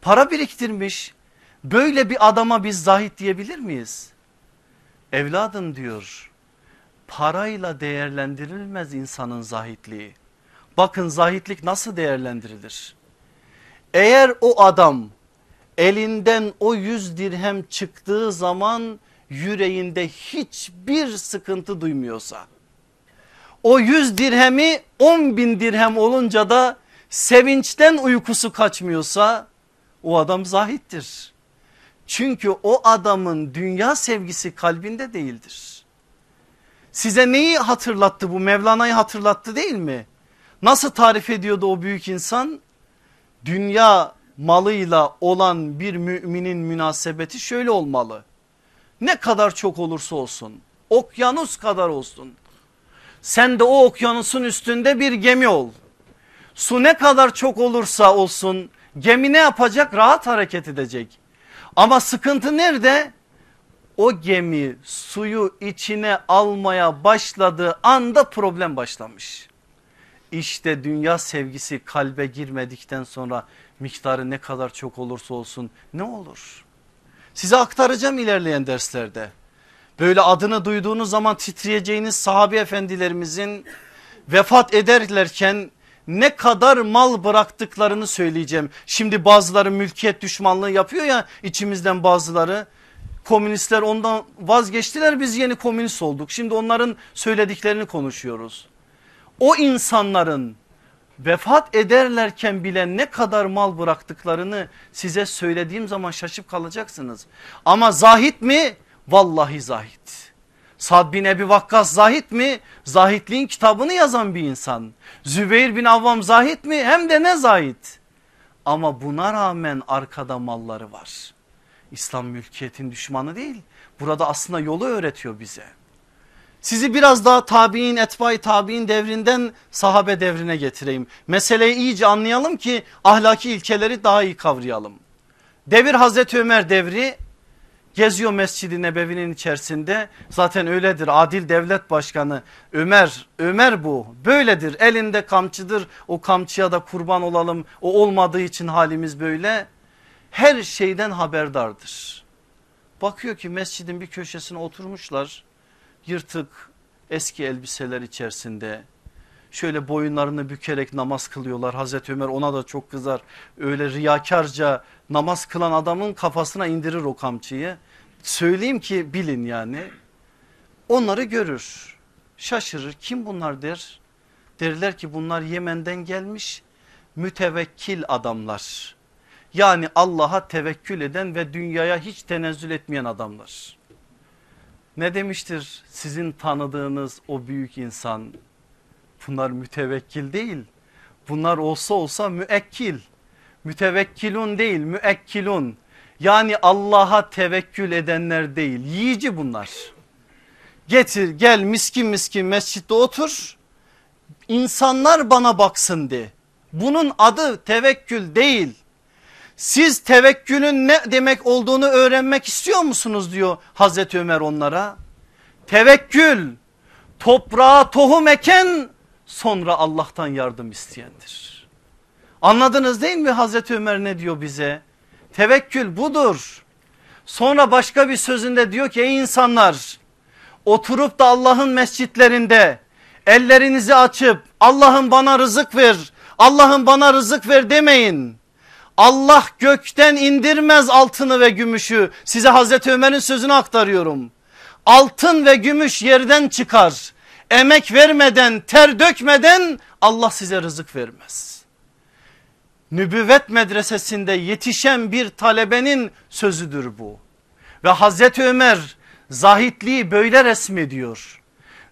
Para biriktirmiş. Böyle bir adama biz zahit diyebilir miyiz? Evladım diyor parayla değerlendirilmez insanın zahitliği. Bakın zahitlik nasıl değerlendirilir? Eğer o adam elinden o yüz dirhem çıktığı zaman yüreğinde hiçbir sıkıntı duymuyorsa o yüz dirhemi on bin dirhem olunca da sevinçten uykusu kaçmıyorsa o adam zahittir. Çünkü o adamın dünya sevgisi kalbinde değildir. Size neyi hatırlattı bu Mevlana'yı hatırlattı değil mi? Nasıl tarif ediyordu o büyük insan? Dünya malıyla olan bir müminin münasebeti şöyle olmalı. Ne kadar çok olursa olsun okyanus kadar olsun. Sen de o okyanusun üstünde bir gemi ol. Su ne kadar çok olursa olsun gemi ne yapacak? Rahat hareket edecek. Ama sıkıntı nerede? O gemi suyu içine almaya başladığı anda problem başlamış. İşte dünya sevgisi kalbe girmedikten sonra miktarı ne kadar çok olursa olsun ne olur? Size aktaracağım ilerleyen derslerde. Böyle adını duyduğunuz zaman titreyeceğiniz sahabe efendilerimizin vefat ederlerken ne kadar mal bıraktıklarını söyleyeceğim. Şimdi bazıları mülkiyet düşmanlığı yapıyor ya içimizden bazıları. Komünistler ondan vazgeçtiler biz yeni komünist olduk. Şimdi onların söylediklerini konuşuyoruz. O insanların vefat ederlerken bile ne kadar mal bıraktıklarını size söylediğim zaman şaşıp kalacaksınız. Ama zahit mi? Vallahi zahit. Sad bin Ebi Vakkas zahit mi? Zahitliğin kitabını yazan bir insan. Zübeyir bin Avvam zahit mi? Hem de ne zahit. Ama buna rağmen arkada malları var. İslam mülkiyetin düşmanı değil. Burada aslında yolu öğretiyor bize. Sizi biraz daha tabi'in etbay tabi'in devrinden sahabe devrine getireyim. Meseleyi iyice anlayalım ki ahlaki ilkeleri daha iyi kavrayalım. Devir Hazreti Ömer devri geziyor Mescid-i Nebevi'nin içerisinde. Zaten öyledir. Adil devlet başkanı Ömer Ömer bu. Böyledir. Elinde kamçıdır. O kamçıya da kurban olalım. O olmadığı için halimiz böyle. Her şeyden haberdardır. Bakıyor ki mescidin bir köşesine oturmuşlar. Yırtık eski elbiseler içerisinde şöyle boyunlarını bükerek namaz kılıyorlar. Hazreti Ömer ona da çok kızar. Öyle riyakarca namaz kılan adamın kafasına indirir o kamçıyı. Söyleyeyim ki bilin yani. Onları görür. Şaşırır. Kim bunlar der? Derler ki bunlar Yemen'den gelmiş mütevekkil adamlar. Yani Allah'a tevekkül eden ve dünyaya hiç tenezzül etmeyen adamlar. Ne demiştir sizin tanıdığınız o büyük insan? Bunlar mütevekkil değil. Bunlar olsa olsa müekkil. Mütevekkilun değil müekkilun. Yani Allah'a tevekkül edenler değil yiyici bunlar. Getir gel miskin miskin mescitte otur. İnsanlar bana baksın de. Bunun adı tevekkül değil. Siz tevekkülün ne demek olduğunu öğrenmek istiyor musunuz diyor Hazreti Ömer onlara. Tevekkül toprağa tohum eken sonra Allah'tan yardım isteyendir. Anladınız değil mi Hazreti Ömer ne diyor bize? Tevekkül budur. Sonra başka bir sözünde diyor ki ey insanlar oturup da Allah'ın mescitlerinde ellerinizi açıp Allah'ım bana rızık ver Allah'ım bana rızık ver demeyin. Allah gökten indirmez altını ve gümüşü. Size Hazreti Ömer'in sözünü aktarıyorum. Altın ve gümüş yerden çıkar. Emek vermeden, ter dökmeden Allah size rızık vermez. Nübüvvet medresesinde yetişen bir talebenin sözüdür bu. Ve Hazreti Ömer zahitliği böyle resmediyor.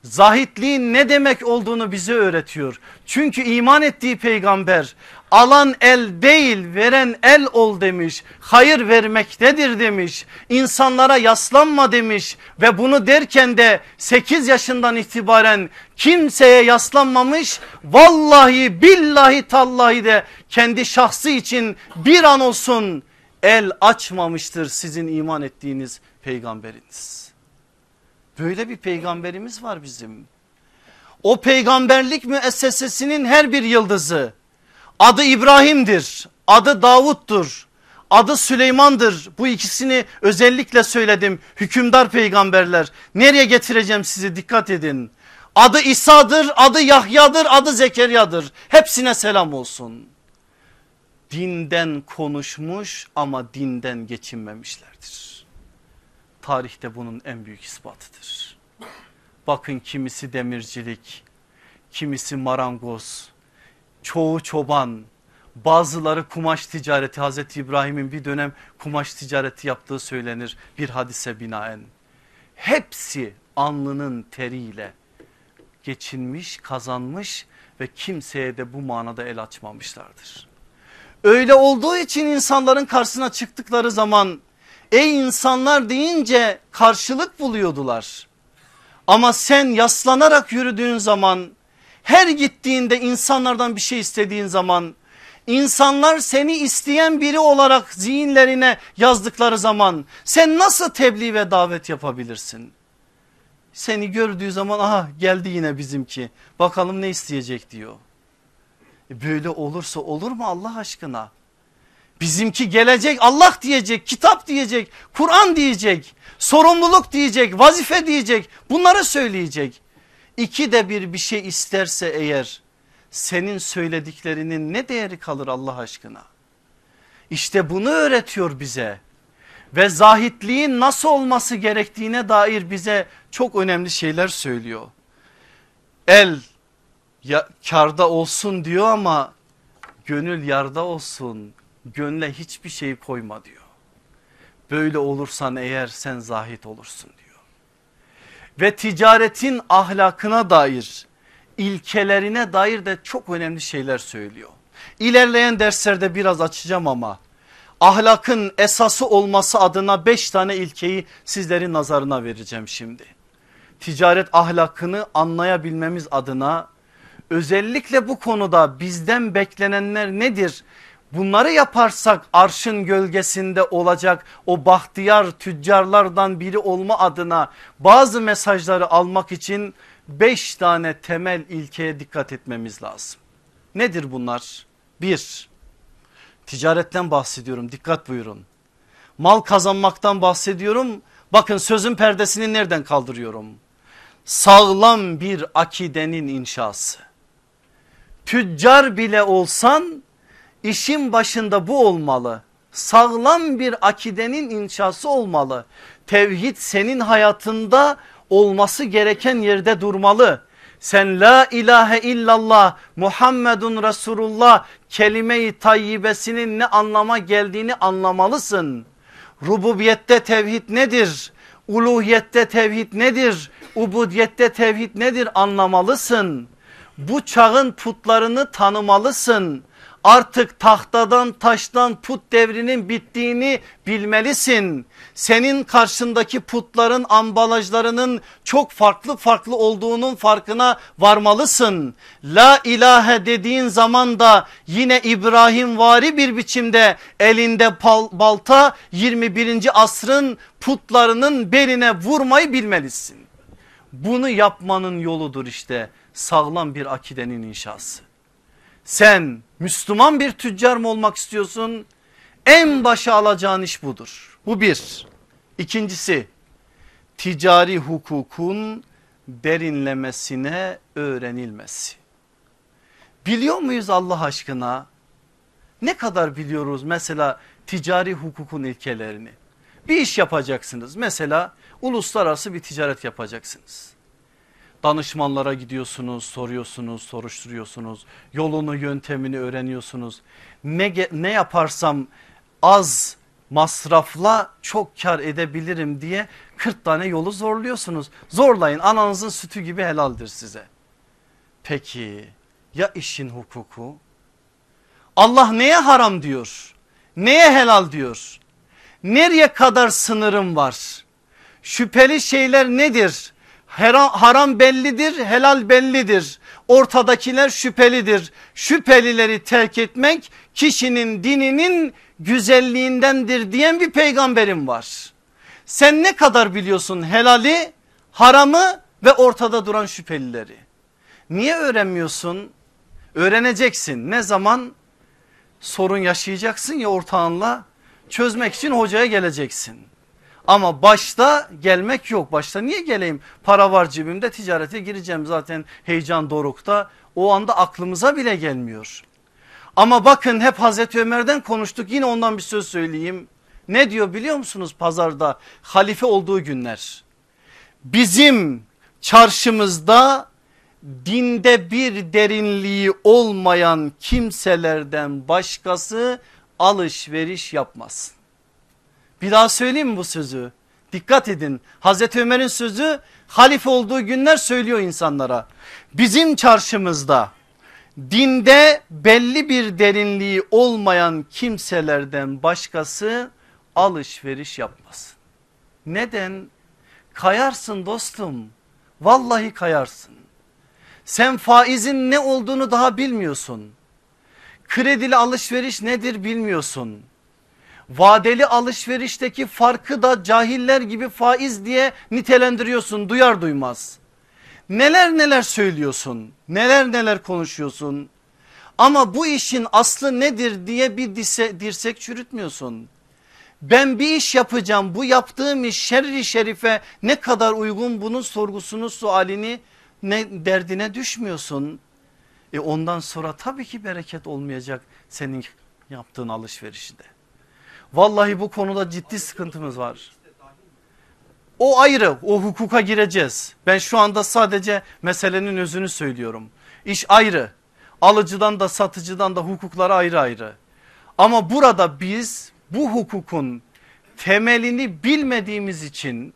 Zahitliğin ne demek olduğunu bize öğretiyor. Çünkü iman ettiği peygamber alan el değil veren el ol demiş. Hayır vermektedir demiş. İnsanlara yaslanma demiş ve bunu derken de 8 yaşından itibaren kimseye yaslanmamış. Vallahi billahi tallahi de kendi şahsı için bir an olsun el açmamıştır sizin iman ettiğiniz peygamberiniz. Böyle bir peygamberimiz var bizim. O peygamberlik müessesesinin her bir yıldızı adı İbrahim'dir, adı Davut'tur, Adı Süleyman'dır. Bu ikisini özellikle söyledim. Hükümdar peygamberler. Nereye getireceğim sizi dikkat edin. Adı İsa'dır, adı Yahya'dır, adı Zekeriya'dır. Hepsine selam olsun. Dinden konuşmuş ama dinden geçinmemişlerdir. Tarihte bunun en büyük ispatıdır. Bakın kimisi demircilik, kimisi marangoz, çoğu çoban, bazıları kumaş ticareti Hazreti İbrahim'in bir dönem kumaş ticareti yaptığı söylenir bir hadise binaen. Hepsi alnının teriyle geçinmiş kazanmış ve kimseye de bu manada el açmamışlardır. Öyle olduğu için insanların karşısına çıktıkları zaman ey insanlar deyince karşılık buluyordular. Ama sen yaslanarak yürüdüğün zaman her gittiğinde insanlardan bir şey istediğin zaman insanlar seni isteyen biri olarak zihinlerine yazdıkları zaman sen nasıl tebliğ ve davet yapabilirsin? Seni gördüğü zaman aha geldi yine bizimki bakalım ne isteyecek diyor. E böyle olursa olur mu Allah aşkına? Bizimki gelecek Allah diyecek, kitap diyecek, Kur'an diyecek, sorumluluk diyecek, vazife diyecek bunları söyleyecek. İki de bir bir şey isterse eğer senin söylediklerinin ne değeri kalır Allah aşkına? İşte bunu öğretiyor bize ve zahitliğin nasıl olması gerektiğine dair bize çok önemli şeyler söylüyor. El ya, karda olsun diyor ama gönül yarda olsun gönle hiçbir şey koyma diyor. Böyle olursan eğer sen zahit olursun diyor. Ve ticaretin ahlakına dair ilkelerine dair de çok önemli şeyler söylüyor. İlerleyen derslerde biraz açacağım ama ahlakın esası olması adına beş tane ilkeyi sizlerin nazarına vereceğim şimdi. Ticaret ahlakını anlayabilmemiz adına özellikle bu konuda bizden beklenenler nedir? Bunları yaparsak arşın gölgesinde olacak o bahtiyar tüccarlardan biri olma adına bazı mesajları almak için beş tane temel ilkeye dikkat etmemiz lazım. Nedir bunlar? Bir, ticaretten bahsediyorum dikkat buyurun. Mal kazanmaktan bahsediyorum. Bakın sözün perdesini nereden kaldırıyorum? Sağlam bir akidenin inşası. Tüccar bile olsan işin başında bu olmalı. Sağlam bir akidenin inşası olmalı. Tevhid senin hayatında olması gereken yerde durmalı. Sen la ilahe illallah Muhammedun Resulullah kelime-i tayyibesinin ne anlama geldiğini anlamalısın. Rububiyette tevhid nedir? Uluhiyette tevhid nedir? Ubudiyette tevhid nedir anlamalısın. Bu çağın putlarını tanımalısın artık tahtadan taştan put devrinin bittiğini bilmelisin. Senin karşındaki putların ambalajlarının çok farklı farklı olduğunun farkına varmalısın. La ilahe dediğin zaman da yine İbrahim vari bir biçimde elinde balta 21. asrın putlarının beline vurmayı bilmelisin. Bunu yapmanın yoludur işte sağlam bir akidenin inşası. Sen Müslüman bir tüccar mı olmak istiyorsun? En başa alacağın iş budur. Bu bir. İkincisi ticari hukukun derinlemesine öğrenilmesi. Biliyor muyuz Allah aşkına? Ne kadar biliyoruz mesela ticari hukukun ilkelerini? Bir iş yapacaksınız mesela uluslararası bir ticaret yapacaksınız. Danışmanlara gidiyorsunuz, soruyorsunuz, soruşturuyorsunuz. Yolunu, yöntemini öğreniyorsunuz. Ne, ne yaparsam az masrafla çok kar edebilirim diye 40 tane yolu zorluyorsunuz. Zorlayın ananızın sütü gibi helaldir size. Peki ya işin hukuku? Allah neye haram diyor? Neye helal diyor? Nereye kadar sınırım var? Şüpheli şeyler nedir? Haram bellidir helal bellidir. Ortadakiler şüphelidir. Şüphelileri terk etmek kişinin dininin güzelliğindendir diyen bir peygamberim var. Sen ne kadar biliyorsun helali haramı ve ortada duran şüphelileri? Niye öğrenmiyorsun? Öğreneceksin. Ne zaman? Sorun yaşayacaksın ya ortağınla. Çözmek için hocaya geleceksin. Ama başta gelmek yok. Başta niye geleyim? Para var cebimde ticarete gireceğim zaten heyecan dorukta. O anda aklımıza bile gelmiyor. Ama bakın hep Hazreti Ömer'den konuştuk yine ondan bir söz söyleyeyim. Ne diyor biliyor musunuz pazarda halife olduğu günler? Bizim çarşımızda dinde bir derinliği olmayan kimselerden başkası alışveriş yapmaz. Bir daha söyleyeyim bu sözü? Dikkat edin Hazreti Ömer'in sözü halife olduğu günler söylüyor insanlara. Bizim çarşımızda dinde belli bir derinliği olmayan kimselerden başkası alışveriş yapmaz. Neden? Kayarsın dostum. Vallahi kayarsın. Sen faizin ne olduğunu daha bilmiyorsun. Kredili alışveriş nedir bilmiyorsun. Vadeli alışverişteki farkı da cahiller gibi faiz diye nitelendiriyorsun duyar duymaz. Neler neler söylüyorsun neler neler konuşuyorsun ama bu işin aslı nedir diye bir dirsek çürütmüyorsun. Ben bir iş yapacağım bu yaptığım iş şerri şerife ne kadar uygun bunun sorgusunu sualini ne derdine düşmüyorsun. E ondan sonra tabii ki bereket olmayacak senin yaptığın alışverişinde. Vallahi bu konuda ciddi sıkıntımız var. O ayrı o hukuka gireceğiz. Ben şu anda sadece meselenin özünü söylüyorum. İş ayrı. Alıcıdan da satıcıdan da hukukları ayrı ayrı. Ama burada biz bu hukukun temelini bilmediğimiz için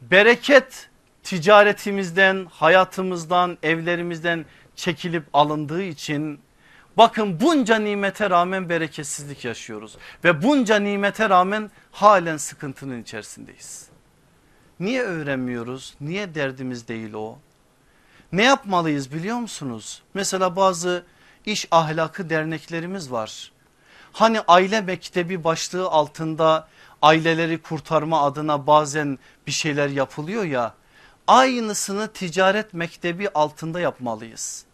bereket ticaretimizden, hayatımızdan, evlerimizden çekilip alındığı için bakın bunca nimete rağmen bereketsizlik yaşıyoruz ve bunca nimete rağmen halen sıkıntının içerisindeyiz. Niye öğrenmiyoruz? Niye derdimiz değil o? Ne yapmalıyız biliyor musunuz? Mesela bazı iş ahlakı derneklerimiz var. Hani aile mektebi başlığı altında aileleri kurtarma adına bazen bir şeyler yapılıyor ya. Aynısını ticaret mektebi altında yapmalıyız.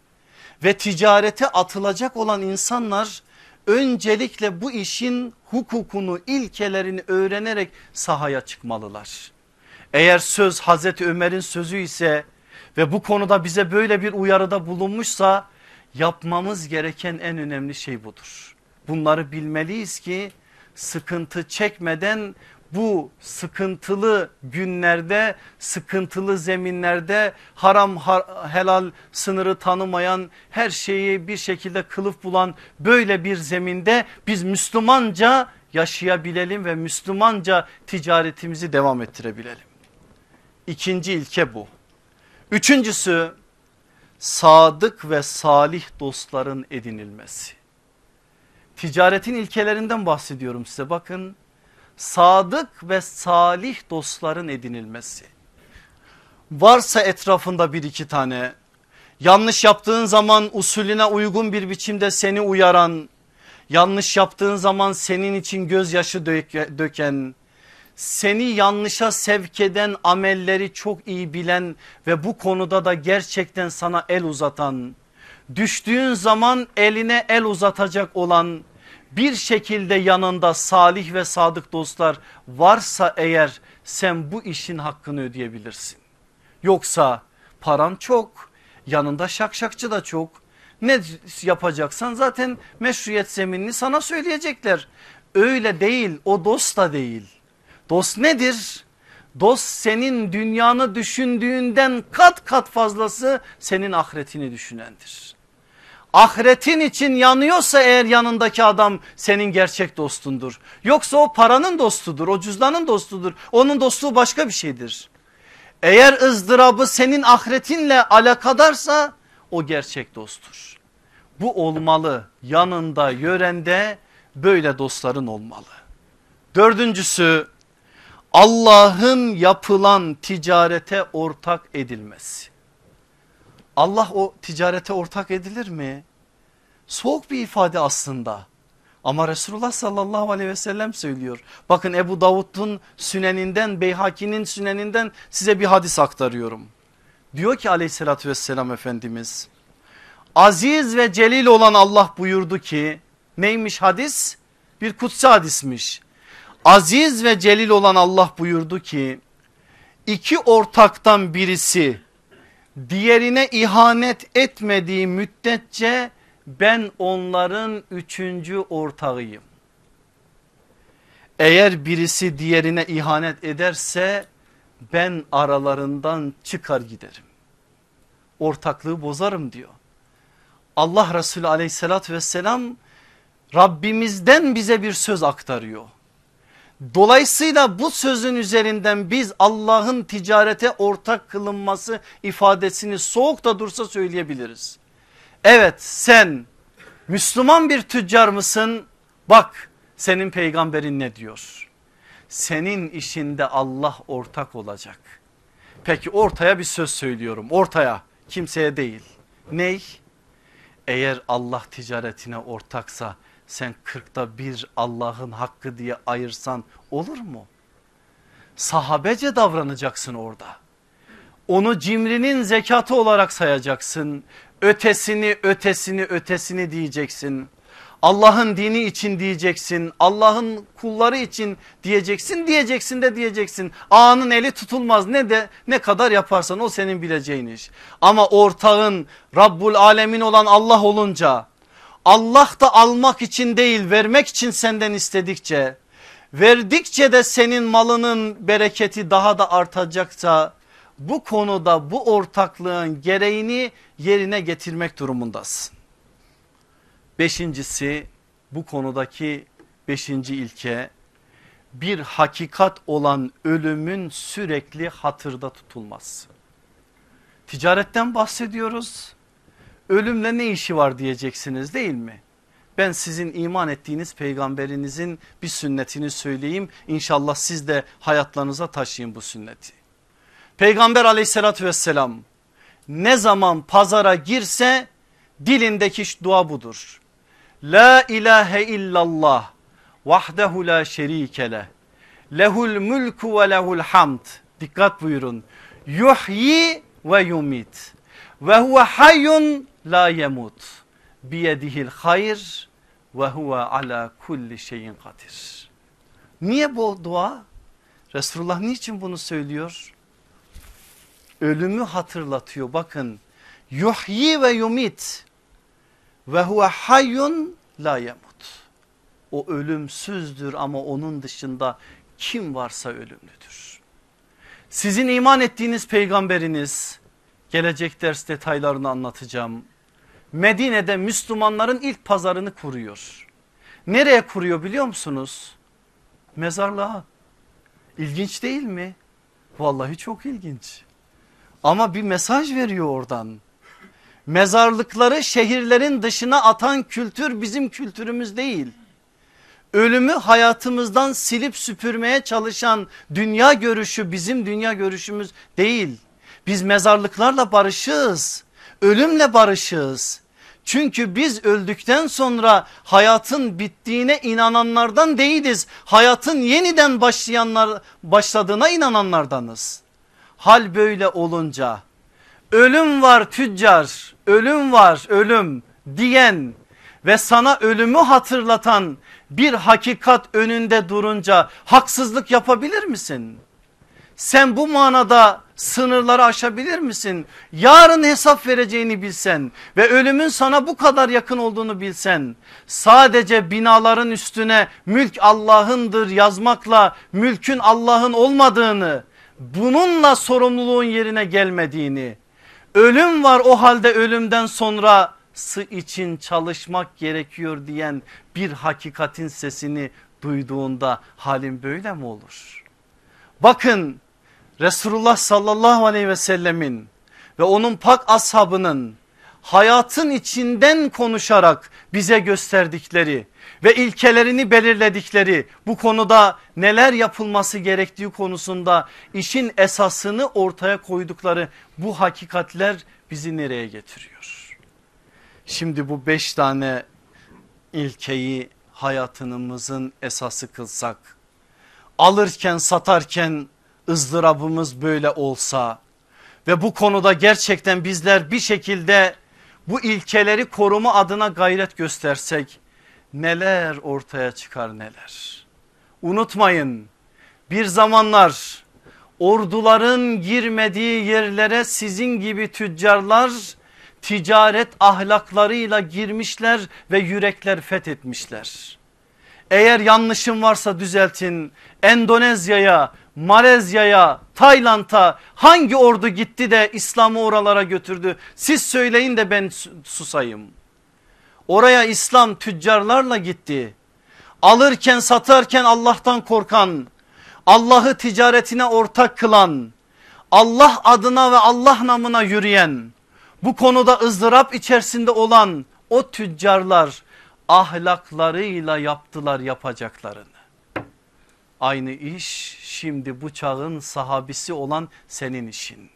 Ve ticarete atılacak olan insanlar öncelikle bu işin hukukunu ilkelerini öğrenerek sahaya çıkmalılar. Eğer söz Hazreti Ömer'in sözü ise ve bu konuda bize böyle bir uyarıda bulunmuşsa yapmamız gereken en önemli şey budur. Bunları bilmeliyiz ki sıkıntı çekmeden bu sıkıntılı günlerde sıkıntılı zeminlerde haram helal sınırı tanımayan her şeyi bir şekilde kılıf bulan böyle bir zeminde biz Müslümanca yaşayabilelim ve Müslümanca ticaretimizi devam ettirebilelim. İkinci ilke bu. Üçüncüsü sadık ve salih dostların edinilmesi. Ticaretin ilkelerinden bahsediyorum size bakın. Sadık ve salih dostların edinilmesi. Varsa etrafında bir iki tane yanlış yaptığın zaman usulüne uygun bir biçimde seni uyaran, yanlış yaptığın zaman senin için gözyaşı döken, seni yanlışa sevk eden amelleri çok iyi bilen ve bu konuda da gerçekten sana el uzatan, düştüğün zaman eline el uzatacak olan bir şekilde yanında salih ve sadık dostlar varsa eğer sen bu işin hakkını ödeyebilirsin. Yoksa paran çok yanında şakşakçı da çok ne yapacaksan zaten meşruiyet zeminini sana söyleyecekler. Öyle değil o dost da değil. Dost nedir? Dost senin dünyanı düşündüğünden kat kat fazlası senin ahiretini düşünendir. Ahiretin için yanıyorsa eğer yanındaki adam senin gerçek dostundur. Yoksa o paranın dostudur, o cüzdanın dostudur. Onun dostluğu başka bir şeydir. Eğer ızdırabı senin ahiretinle alakadarsa o gerçek dosttur. Bu olmalı yanında yörende böyle dostların olmalı. Dördüncüsü Allah'ın yapılan ticarete ortak edilmesi. Allah o ticarete ortak edilir mi? Soğuk bir ifade aslında. Ama Resulullah sallallahu aleyhi ve sellem söylüyor. Bakın Ebu Davud'un süneninden Beyhaki'nin süneninden size bir hadis aktarıyorum. Diyor ki aleyhissalatü vesselam Efendimiz aziz ve celil olan Allah buyurdu ki neymiş hadis? Bir kutsi hadismiş. Aziz ve celil olan Allah buyurdu ki iki ortaktan birisi diğerine ihanet etmediği müddetçe ben onların üçüncü ortağıyım. Eğer birisi diğerine ihanet ederse ben aralarından çıkar giderim. Ortaklığı bozarım diyor. Allah Resulü aleyhissalatü vesselam Rabbimizden bize bir söz aktarıyor. Dolayısıyla bu sözün üzerinden biz Allah'ın ticarete ortak kılınması ifadesini soğuk da dursa söyleyebiliriz. Evet sen Müslüman bir tüccar mısın? Bak senin peygamberin ne diyor? Senin işinde Allah ortak olacak. Peki ortaya bir söz söylüyorum ortaya kimseye değil. Ney? Eğer Allah ticaretine ortaksa sen kırkta bir Allah'ın hakkı diye ayırsan olur mu? Sahabece davranacaksın orada. Onu cimrinin zekatı olarak sayacaksın. Ötesini ötesini ötesini diyeceksin. Allah'ın dini için diyeceksin. Allah'ın kulları için diyeceksin diyeceksin de diyeceksin. Ağanın eli tutulmaz ne de ne kadar yaparsan o senin bileceğin iş. Ama ortağın Rabbul Alemin olan Allah olunca Allah da almak için değil vermek için senden istedikçe verdikçe de senin malının bereketi daha da artacaksa bu konuda bu ortaklığın gereğini yerine getirmek durumundasın. Beşincisi bu konudaki beşinci ilke bir hakikat olan ölümün sürekli hatırda tutulması. Ticaretten bahsediyoruz. Ölümle ne işi var diyeceksiniz değil mi? Ben sizin iman ettiğiniz peygamberinizin bir sünnetini söyleyeyim. İnşallah siz de hayatlarınıza taşıyın bu sünneti. Peygamber aleyhissalatü vesselam ne zaman pazara girse dilindeki dua budur. La ilahe illallah vahdehu la şerike leh. Lehul mulku ve lehul hamd. Dikkat buyurun. Yuhyi ve yumit. Ve huve hayyun la yemut. Biyedihil hayr ve huve ala kulli şeyin kadir. Niye bu dua? Resulullah niçin bunu söylüyor? Ölümü hatırlatıyor bakın. Yuhyi ve yumit ve huve hayyun la yemut. O ölümsüzdür ama onun dışında kim varsa ölümlüdür. Sizin iman ettiğiniz peygamberiniz gelecek ders detaylarını anlatacağım. Medine'de Müslümanların ilk pazarını kuruyor. Nereye kuruyor biliyor musunuz? Mezarlığa. İlginç değil mi? Vallahi çok ilginç. Ama bir mesaj veriyor oradan mezarlıkları şehirlerin dışına atan kültür bizim kültürümüz değil. Ölümü hayatımızdan silip süpürmeye çalışan dünya görüşü bizim dünya görüşümüz değil. Biz mezarlıklarla barışığız. Ölümle barışığız. Çünkü biz öldükten sonra hayatın bittiğine inananlardan değiliz. Hayatın yeniden başlayanlar başladığına inananlardanız. Hal böyle olunca ölüm var tüccar ölüm var ölüm diyen ve sana ölümü hatırlatan bir hakikat önünde durunca haksızlık yapabilir misin? Sen bu manada sınırları aşabilir misin? Yarın hesap vereceğini bilsen ve ölümün sana bu kadar yakın olduğunu bilsen sadece binaların üstüne mülk Allah'ındır yazmakla mülkün Allah'ın olmadığını bununla sorumluluğun yerine gelmediğini ölüm var o halde ölümden sonra için çalışmak gerekiyor diyen bir hakikatin sesini duyduğunda halin böyle mi olur? Bakın Resulullah sallallahu aleyhi ve sellemin ve onun pak ashabının hayatın içinden konuşarak bize gösterdikleri ve ilkelerini belirledikleri bu konuda neler yapılması gerektiği konusunda işin esasını ortaya koydukları bu hakikatler bizi nereye getiriyor? Şimdi bu beş tane ilkeyi hayatımızın esası kılsak alırken satarken ızdırabımız böyle olsa ve bu konuda gerçekten bizler bir şekilde bu ilkeleri koruma adına gayret göstersek neler ortaya çıkar neler. Unutmayın bir zamanlar orduların girmediği yerlere sizin gibi tüccarlar ticaret ahlaklarıyla girmişler ve yürekler fethetmişler. Eğer yanlışım varsa düzeltin. Endonezya'ya, Malezya'ya, Tayland'a hangi ordu gitti de İslam'ı oralara götürdü? Siz söyleyin de ben susayım. Oraya İslam tüccarlarla gitti. Alırken satarken Allah'tan korkan, Allah'ı ticaretine ortak kılan, Allah adına ve Allah namına yürüyen, bu konuda ızdırap içerisinde olan o tüccarlar ahlaklarıyla yaptılar yapacaklarını. Aynı iş şimdi bu çağın sahabisi olan senin işin.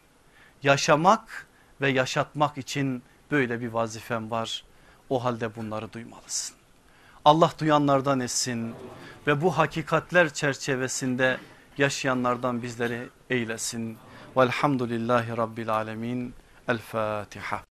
Yaşamak ve yaşatmak için böyle bir vazifem var. O halde bunları duymalısın. Allah duyanlardan etsin ve bu hakikatler çerçevesinde yaşayanlardan bizleri eylesin. Velhamdülillahi Rabbil Alemin. El Fatiha.